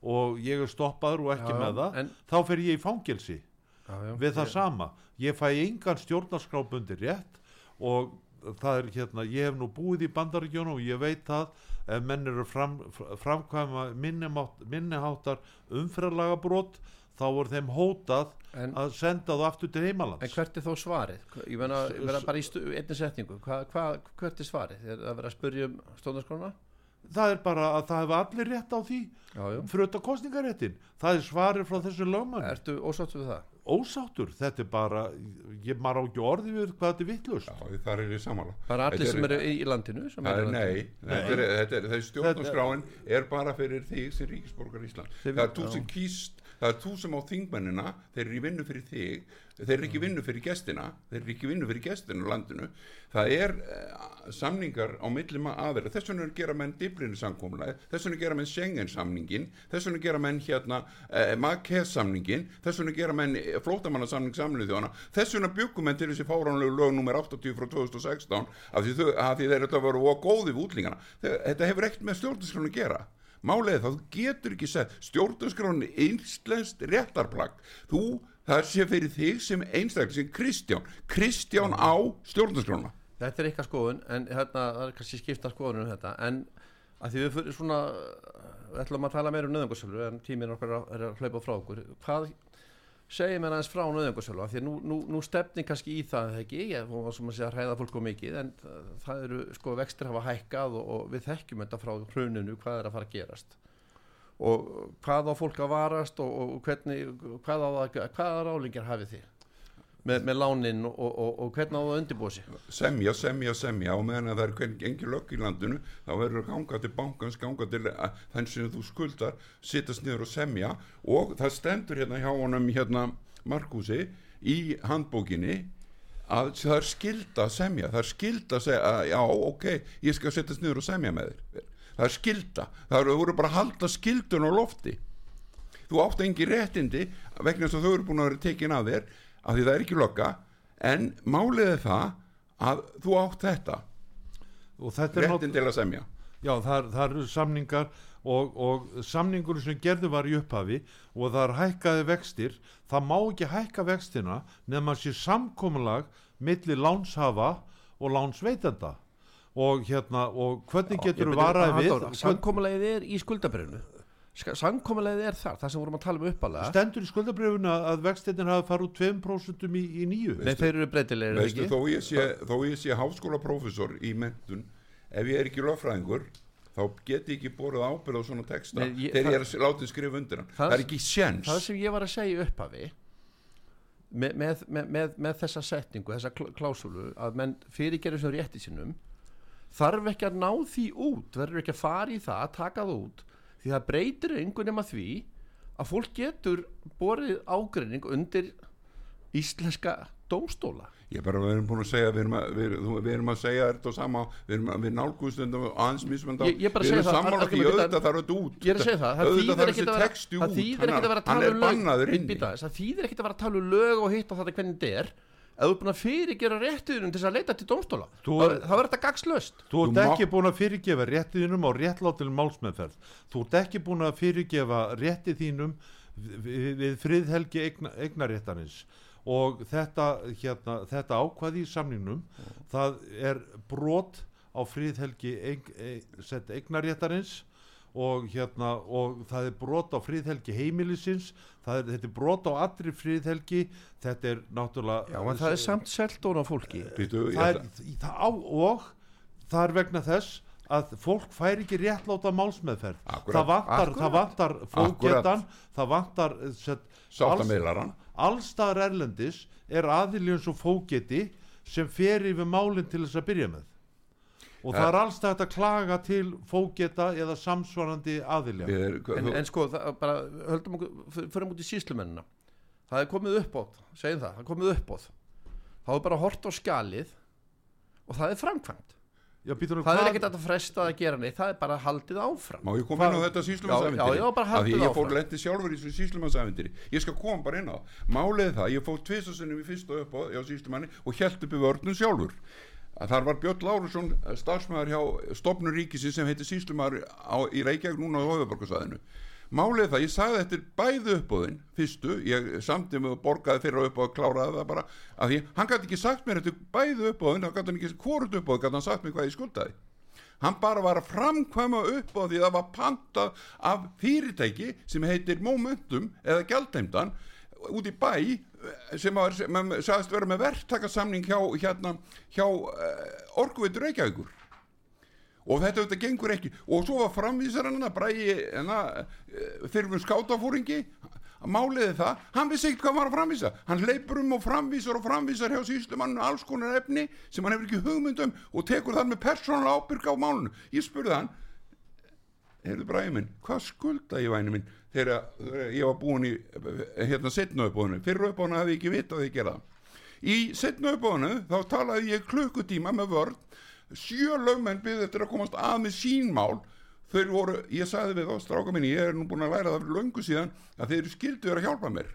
og ég er stoppaður og ekki Já, með það en- þá fer ég í fangelsi já, já, við það ég- sama ég fæ engan stjórnarskrábundi rétt og það er hérna ég hef nú búið í bandaríkjónu og ég veit það ef menn eru fram, framkvæma minniháttar umfæralagabrót þá voru þeim hótað En- að senda þú aftur til heimalands En hvert er þó svarið? Ég meina bara í einni setningu, hva, hva, hvert er svarið? Er það verið að spyrja um stóðnarskrána? það er bara að það hefur allir rétt á því þetta kostningaréttin það er svarið frá þessu lögmann Ertu ósáttu við það? Ósáttur, þetta er bara ég maður á ekki orði við hvað þetta er vittlust þar er ég samála Bara allir sem eru í, í landinu? Það er í nei, er, er, þessi stjórnarskráin er bara fyrir þig sem ríkisborgar Ísland Þið- það er þú sem kýst það er þú sem á þingmennina þeir eru í vinnu fyrir þig þeir eru ekki í vinnu fyrir gestina þeir eru ekki í vinnu fyrir gestina á landinu. Það er uh, samningar á millima aðeira, þess vegna er gera menn Dublinu samkomlega, þess vegna gera menn Schengen samningin, þess vegna gera menn hérna uh, Marquez samningin þess vegna gera menn flótamannasamning samlinu þjóðana, þess vegna byggum menn til þessi fáránlegu lög nummer 80 frá 2016 af því, af því þeir eru að vera góði við útlingana, þetta hefur ekkert með stjórnarskránu að gera Málið það, þú getur ekki sett stjórnarskráni einslenskt réttarplagg. Þú, það sé fyrir þig sem einstaklega, sem Kristján. Kristján á stjórnarskrána. Þetta er eitthvað skoðun, en hérna, það er kannski skipta skoðun um þetta, en að því við fyrir svona, ætlum að tala meira um nöðungarsölu, en tíminn okkar er að hlaupa frá okkur, hvað segir mér aðeins frá nöðungarsölu, því að nú, nú, nú stefni kannski í það, ekki, ég sem að segja að hræða fólk og mikið, en það eru, sko, vextir hafa hækkað og, og við þekkjum þetta frá hruninu, hvað er að fara að gerast. Og hvað á fólk að varast og, og hvernig, hvað á það, hvaða rálingar hafið þið með, með lánin og, og, og, hvernig á það að undirbúa sig? Semja, semja, semja. Og meðan að það er engin lögg í landinu þá verður að ganga til bankans, ganga til að, þann sem þú skuldar, sittast niður og semja. Og það stendur hérna hjá honum hérna Markúsi í handbókinni að það er skilda að semja, það er skilda að segja að já, ok, ég skal sittast niður og semja með þér. Það er skilda, það voru bara að halda skildun á lofti. Þú átt engi réttindi vegna þess að þau eru búin að vera tekin af þér af því það er ekki lögga en málið er það að þú átt þetta. Og þetta er réttin til að semja. Já, það, það eru samningar og, og samningur sem gerðu var í upphafi og það er hækkaði vextir það má ekki hækka vextina nema sér samkomulag milli lánshafa og lánsveitenda. Og hérna og hvernig getur þú varaði við Samkomulegið er í skuldabrifinu Samkomulegið er þar, það sem vorum að tala um uppalega stendur í skuldabrifuna að vextinir hafi farið úr 2% í, í nýju Nei, þeir eru breytilegir er Veistu, ekki? þó, ég sé, þó ég sé háskólaprófessor í mentun ef ég er ekki löffræðingur þá get ég ekki borðið ábyrð á svona texta. Nei, ég- þegar það- ég er að láta skrifa undir hann. Það- það, er ekki sjens Það sem ég var að segja í upphafi með, með, með, með, með þessa setningu, þessa kl- klásulu að menn fyrirgerðu sem rétti sínum þarf ekki að ná því út verður ekki að fara í það, að taka það út því það breytir einhvern nema því að fólk getur borið ágreining undir íslenska dómstóla. Ég bara, við erum búin að segja, við erum að, við, erum- við erum að segja þetta og sama, við erum að, við Ég- ég bara við erum að- að- að- auðvitað þarf þetta út. Er að auðvitað ekkit þessi að vera texti út, að að hann tala er um bannaður aðeins, það þýðir ekkit að vera að tala um lög og hitt og þetta hvernig þetta er ef þú er búin að fyrirgera réttiðunum til þess að leita til dómstóla Þú- þá þá er þetta gagslöst Þú ert ekki búin að fyrirgefa rétti þínum á réttlátil málsmeðferð. Þú ert ekki búin að fyrirgefa rétti þínum við, við friðhelgi eigna, eignaréttarins og þetta, hérna, þetta ákvaði í samningnum það er brot á friðhelgi eig, eig, sett eignaréttarins og, hérna, og það er brot á friðhelgi heimilisins það er, þetta er brot á allri friðhelgi þetta er náttúrulega Já, en það er samt selt á fólki Býtu, það er, það á, og það er vegna þess að fólk fær ekki réttláta málsmeðferð Akkúrat. það vantar, Akkúrat. það vantar fógetan það vantar eh, set, Sáttamiðlaran. allstaðar erlendis er aðiljum svo fógeti sem fer yfir málinn til þess að byrja með og það Það- er allstað hægt að klaga til fógeta eða samsvarandi aðilja er, en, en sko, það, bara höldum okkur fyrir mútið síslumennina það er komið uppbót, segjum það það er komið uppbót þá er bara hort á skjalið og það er framkvæmt Já, býtur það er ekkert að fresta að gera neitt það er bara haldið áfram Má ég koma inn á þetta Já, já, já, bara haldið því ég áfram. fór lendi sjálfur í þessu síslumannsæventýri. Ég skal koma bara inn á. Málið er það, ég fór tvisasunum í fyrsta upp á, á síslumanni og held upp í vörnum sjálfur. Að þar var Björn Lárusson starfsmæður hjá stopnur ríkisins sem heitir síslumæður á, í Reykjavík núna á höfuborgarsæðinu. Málið það, ég sagði þetta er bæði uppbóðin, fyrstu, ég samti mig og borgaði fyrir upp og kláraði það bara, að því hann gæti ekki sagt mér þetta bæði uppbóðin, þá gæti hann ekki, hvort uppbóð gæti hann sagt mér hvað ég skuldaði hann bara var að framkvæma upp á því að það var pantað af fyrirtæki sem heitir Momentum eða Gjaldheimdan út í bæ eh, sem var, sagðist vera með verktakasamning hjá, hérna, hjá uh, Orkuveitur Reykjavíkur. Og þetta auðvitað gengur ekki. Og svo var framvísar hann að bræði þyrfum skátafóringi máliði það, hann vissi ekkert hvað var að framvísa. Hann leipur um og framvísar og framvísar hjá síslumannu alls konar efni sem hann hefur ekki hugmyndum og tekur það með persónulega ábyrg á málunu ég spurði hann heyrðu bræði minn, hvað skulda ég væni minn þegar ég var búin í hérna setna uppbóðinu, fyrir uppbóðinu hefði ég ekki vitað að ég gera það. Í setna uppbóðinu þá talaði ég klukkutíma með vörn. Sjö lögmenn byggði eftir að komast að með sín mál. Þau voru, ég sagði við þá stráka minni, ég er nú búin að læra það fyrir löngu síðan að þeir eru skilduður að hjálpa mér.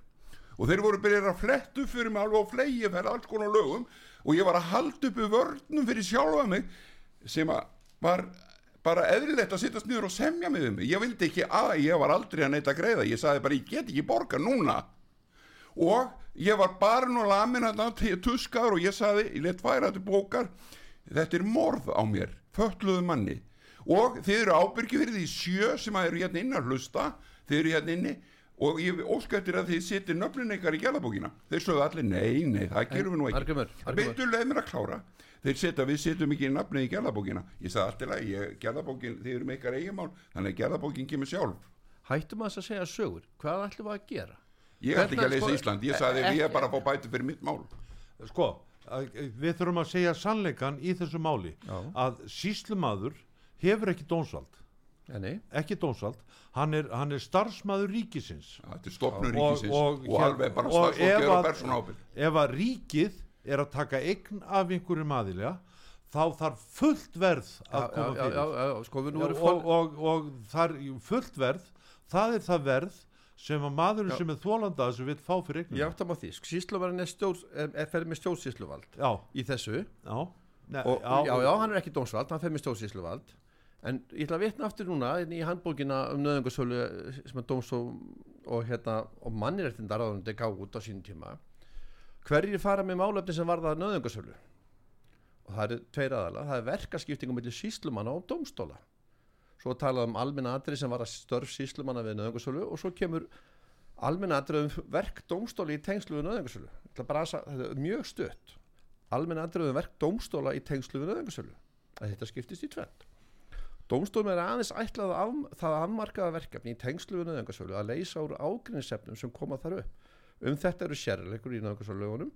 Og þeir voru byrjað að flettu fyrir mig alveg á flegi fyrir alls konar lögum. Og ég var að halda uppi vörnum fyrir sjálfa mig sem að var bara eðlilegt að sittast niður og semja með um ég vildi ekki að, ég var aldrei að neyta að greiða. Ég sagði bara, ég get ekki borga núna. Og ég var bara nú lamin hérna tuskar og ég sagði, ég let færa þetta bókar. Þetta er morð á mér, fötluðu manni. Og þið eru ábyrgi fyrir því sjö sem að eru hérna inn að hlusta. Þið eru hérna inni og ég óska eftir að þið sittir nöfnin ykkar í gælabókina þeir sögðu allir, nei, nei, það gerum við nú ekki. Byrju leið mér að klára. Þeir setja, við setjum ekki nafnið í gælabókina ég sagði alltaf að ég, gælabókin þið eru með ykkar eiginmál, þannig að gælabókin kemur sjálf. Hættum að þess að segja sögur. Hvað ætlum við að gera? Ég ætti ekki að leysa sko, Ísland, ég sagði ekki- ég er bara að fá bæti fyrir mitt mál. Sko, við þurfum að segja sannleikan í þessu máli. Já. að síslumadur hefur ekki dónsvald Nei, ekki dónsvald, hann er, hann er starfsmaður ríkisins. Þetta er stopnur Og- ríkisins og- og, alveg bara og starfsfólk ef er á að- persónu ábyrg ef að ríkið er að taka eign af einhverjum aðilja þá þarf fullt verð að já, koma já, fyrir. já, já, sko og, og, og þar fullt verð það er það verð sem að maðurinn sem er þólanda þessu vil fá fyrir ég eignum áttam á því, sko, síslumarinn er, er, er ferð með stjórnsísluvald í þessu. Já, Nei, og, já, já, hann er ekki dómsvald, hann fer með stjórnsísluvald en ég ætla að vitna aftur núna í handbókina um nöðungarsölu sem að dóms og, og, hérna, og mannirrettindar áður þetta gá út á sínum tíma. Hverjir fara með málefni sem varða nöðungarsölu og það eru tveir aðala það er verkaskiptingum millir síslumanna og dómstóla. Svo talað um almenna atrið sem var að störf síslumanna við nöðungarsölu og svo kemur almenna atrið um verk dómstóli í tengslu við nöðungarsölu þetta er mjög stutt. Almenna atrið um verk dómstóla í tengslu við nöðungarsölu að þetta skiptist í tvend Dómstólum er aðeins ætlað af, það afmarkaða verkefni í tengslu við nöðungarsölu að leysa úr ágrinnsefnum sem koma þar upp. Um þetta eru sérleikur í nöðungarsölulegunum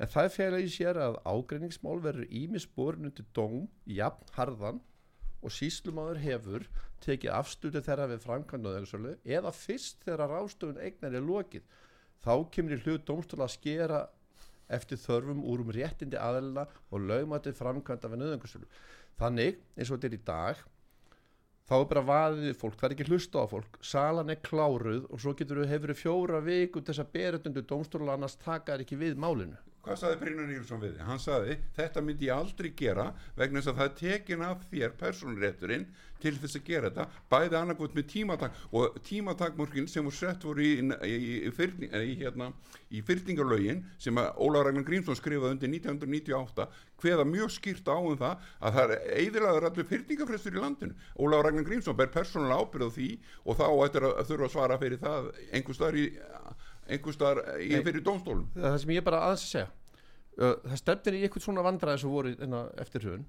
en það fæla í sér að ágrinningsmál verður ímis borin undir dóm, jafn, harðan og síslumáður hefur tekið afslutu þeirra við framkvæmd nöðungarsölu eða fyrst þegar ráðstöfun eignar er lokið. Þá kemur í hlut dómstóla að skera eftir þörfum úr um réttindi aðelina og lögmætið framkvæmda við nöðungarsölu. Þannig, eins og þetta er í dag, þá er bara vaðið fólk, það er ekki hlusta á fólk. Salan er kláruð og svo getur við hefur fjóra viku til þess að undir dómstóla annars taka þær ekki við málinu hvað sagði Brynjar Nílsson við þig? hann sagði þetta myndi ég aldrei gera vegna þess að það tekin af þér persónrétturinn til þess að gera þetta bæði annarkvöld með tímatak og tímatakmörkin sem voru sett voru í, í, í, fyrning, hérna, í fyrtingarlögin sem að Óla Ragnar Grímsson skrifaði undir 1998 hveða mjög skýrt á um það að það er eðilaður allir fyrtingafrestur í landinu Óla Ragnar Grímsson ber persónulega ábyrð á því og þá ættir að þurfa að svara fyrir það einhver staðar í einhver staðar í, fyrir dómstólum það sem ég bara aðeins að segja. Það stefnir í eitthvað svona vandræði sem voru inna, eftir hrun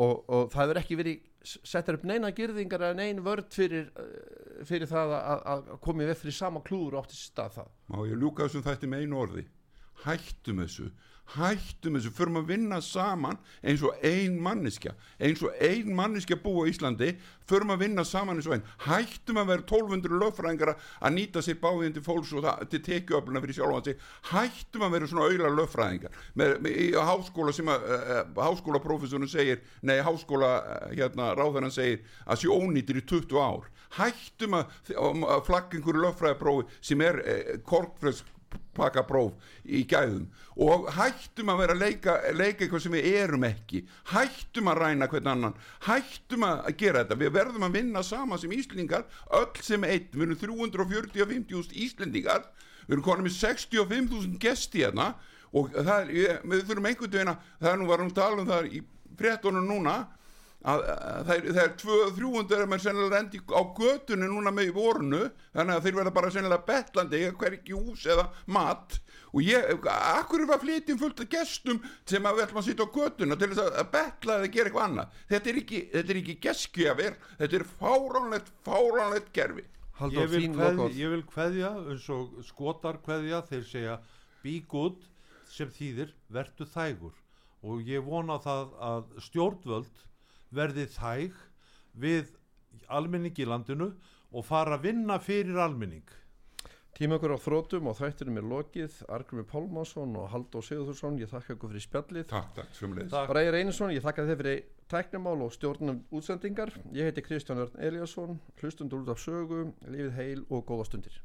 og, og það hefur ekki verið settar upp neina gyrðingar eða nein vörd fyrir, fyrir það að, að komi við fyrir sama klúður og átti sér stað það Má ég ljúka þessum þætti með einu orði? Hættum þessu hættum þessu, förum að vinna saman eins og ein manneskja. Eins og ein manneskja búa í Íslandi förum að vinna saman eins og ein. Hættum að vera 1200 lögfræðingar að nýta sér báðin til fólks og það, til tekiöfluna fyrir sjálfan sig. Hættum að vera svona auðla lögfræðingar. Með, með, í háskóla sem að uh, háskólaprofessorinn segir nei, háskóla uh, hérna, ráðarann segir að sé ónýtir í 20 ár. Hættum að, að flagga einhverju lögfræðaprófi sem er uh, korkfrösk pakka próf í gæðum. Og hættum að vera að leika, leika eitthvað sem við erum ekki. Hættum að ræna hvern annan. Hættum að gera þetta, við verðum að vinna sama sem Íslendingar, öll sem einn. Við erum 340-50.000 Íslendingar. Við erum konum með 65.000 gesti hérna. Og það er, við þurfum einhvern veginn að, það er nú varum tala um það í fréttonum núna að, að það er, það er 200-300 er maður sennilega rendi á götunni núna með í vorunu þannig að þeir verða bara sennilega betlandi hver ekki hús eða mat. Og ég, akkur var flytjum fullt af gestum sem að við ætlum að sitja á götuna til þess að, að betla eða gera eitthvað annað? Þetta er ekki, þetta er ekki geskjafir þetta er fáránlegt, fáránlegt gerfi Halldór, ég vil, lokaorð. ég vil kveðja eins og skotar kveðja þeir segja be good sem þýðir vertu þægur og ég vona það að stjórnvöld verði þæg við almenning í landinu og fara að vinna fyrir almenning. Tíma okkur á þrótum og þættinum er lokið. Argrumi Pálmásson og Halldór Sigurðursson ég þakka ykkur fyrir spjallið. Takk, takk, Takk. Bræðir Einarsson, ég þakka þið fyrir tæknumál og stjórnum útsendingar. Ég heiti Kristján Örn Eliasson hlustundur út af sögu, lífið heil og góða stundir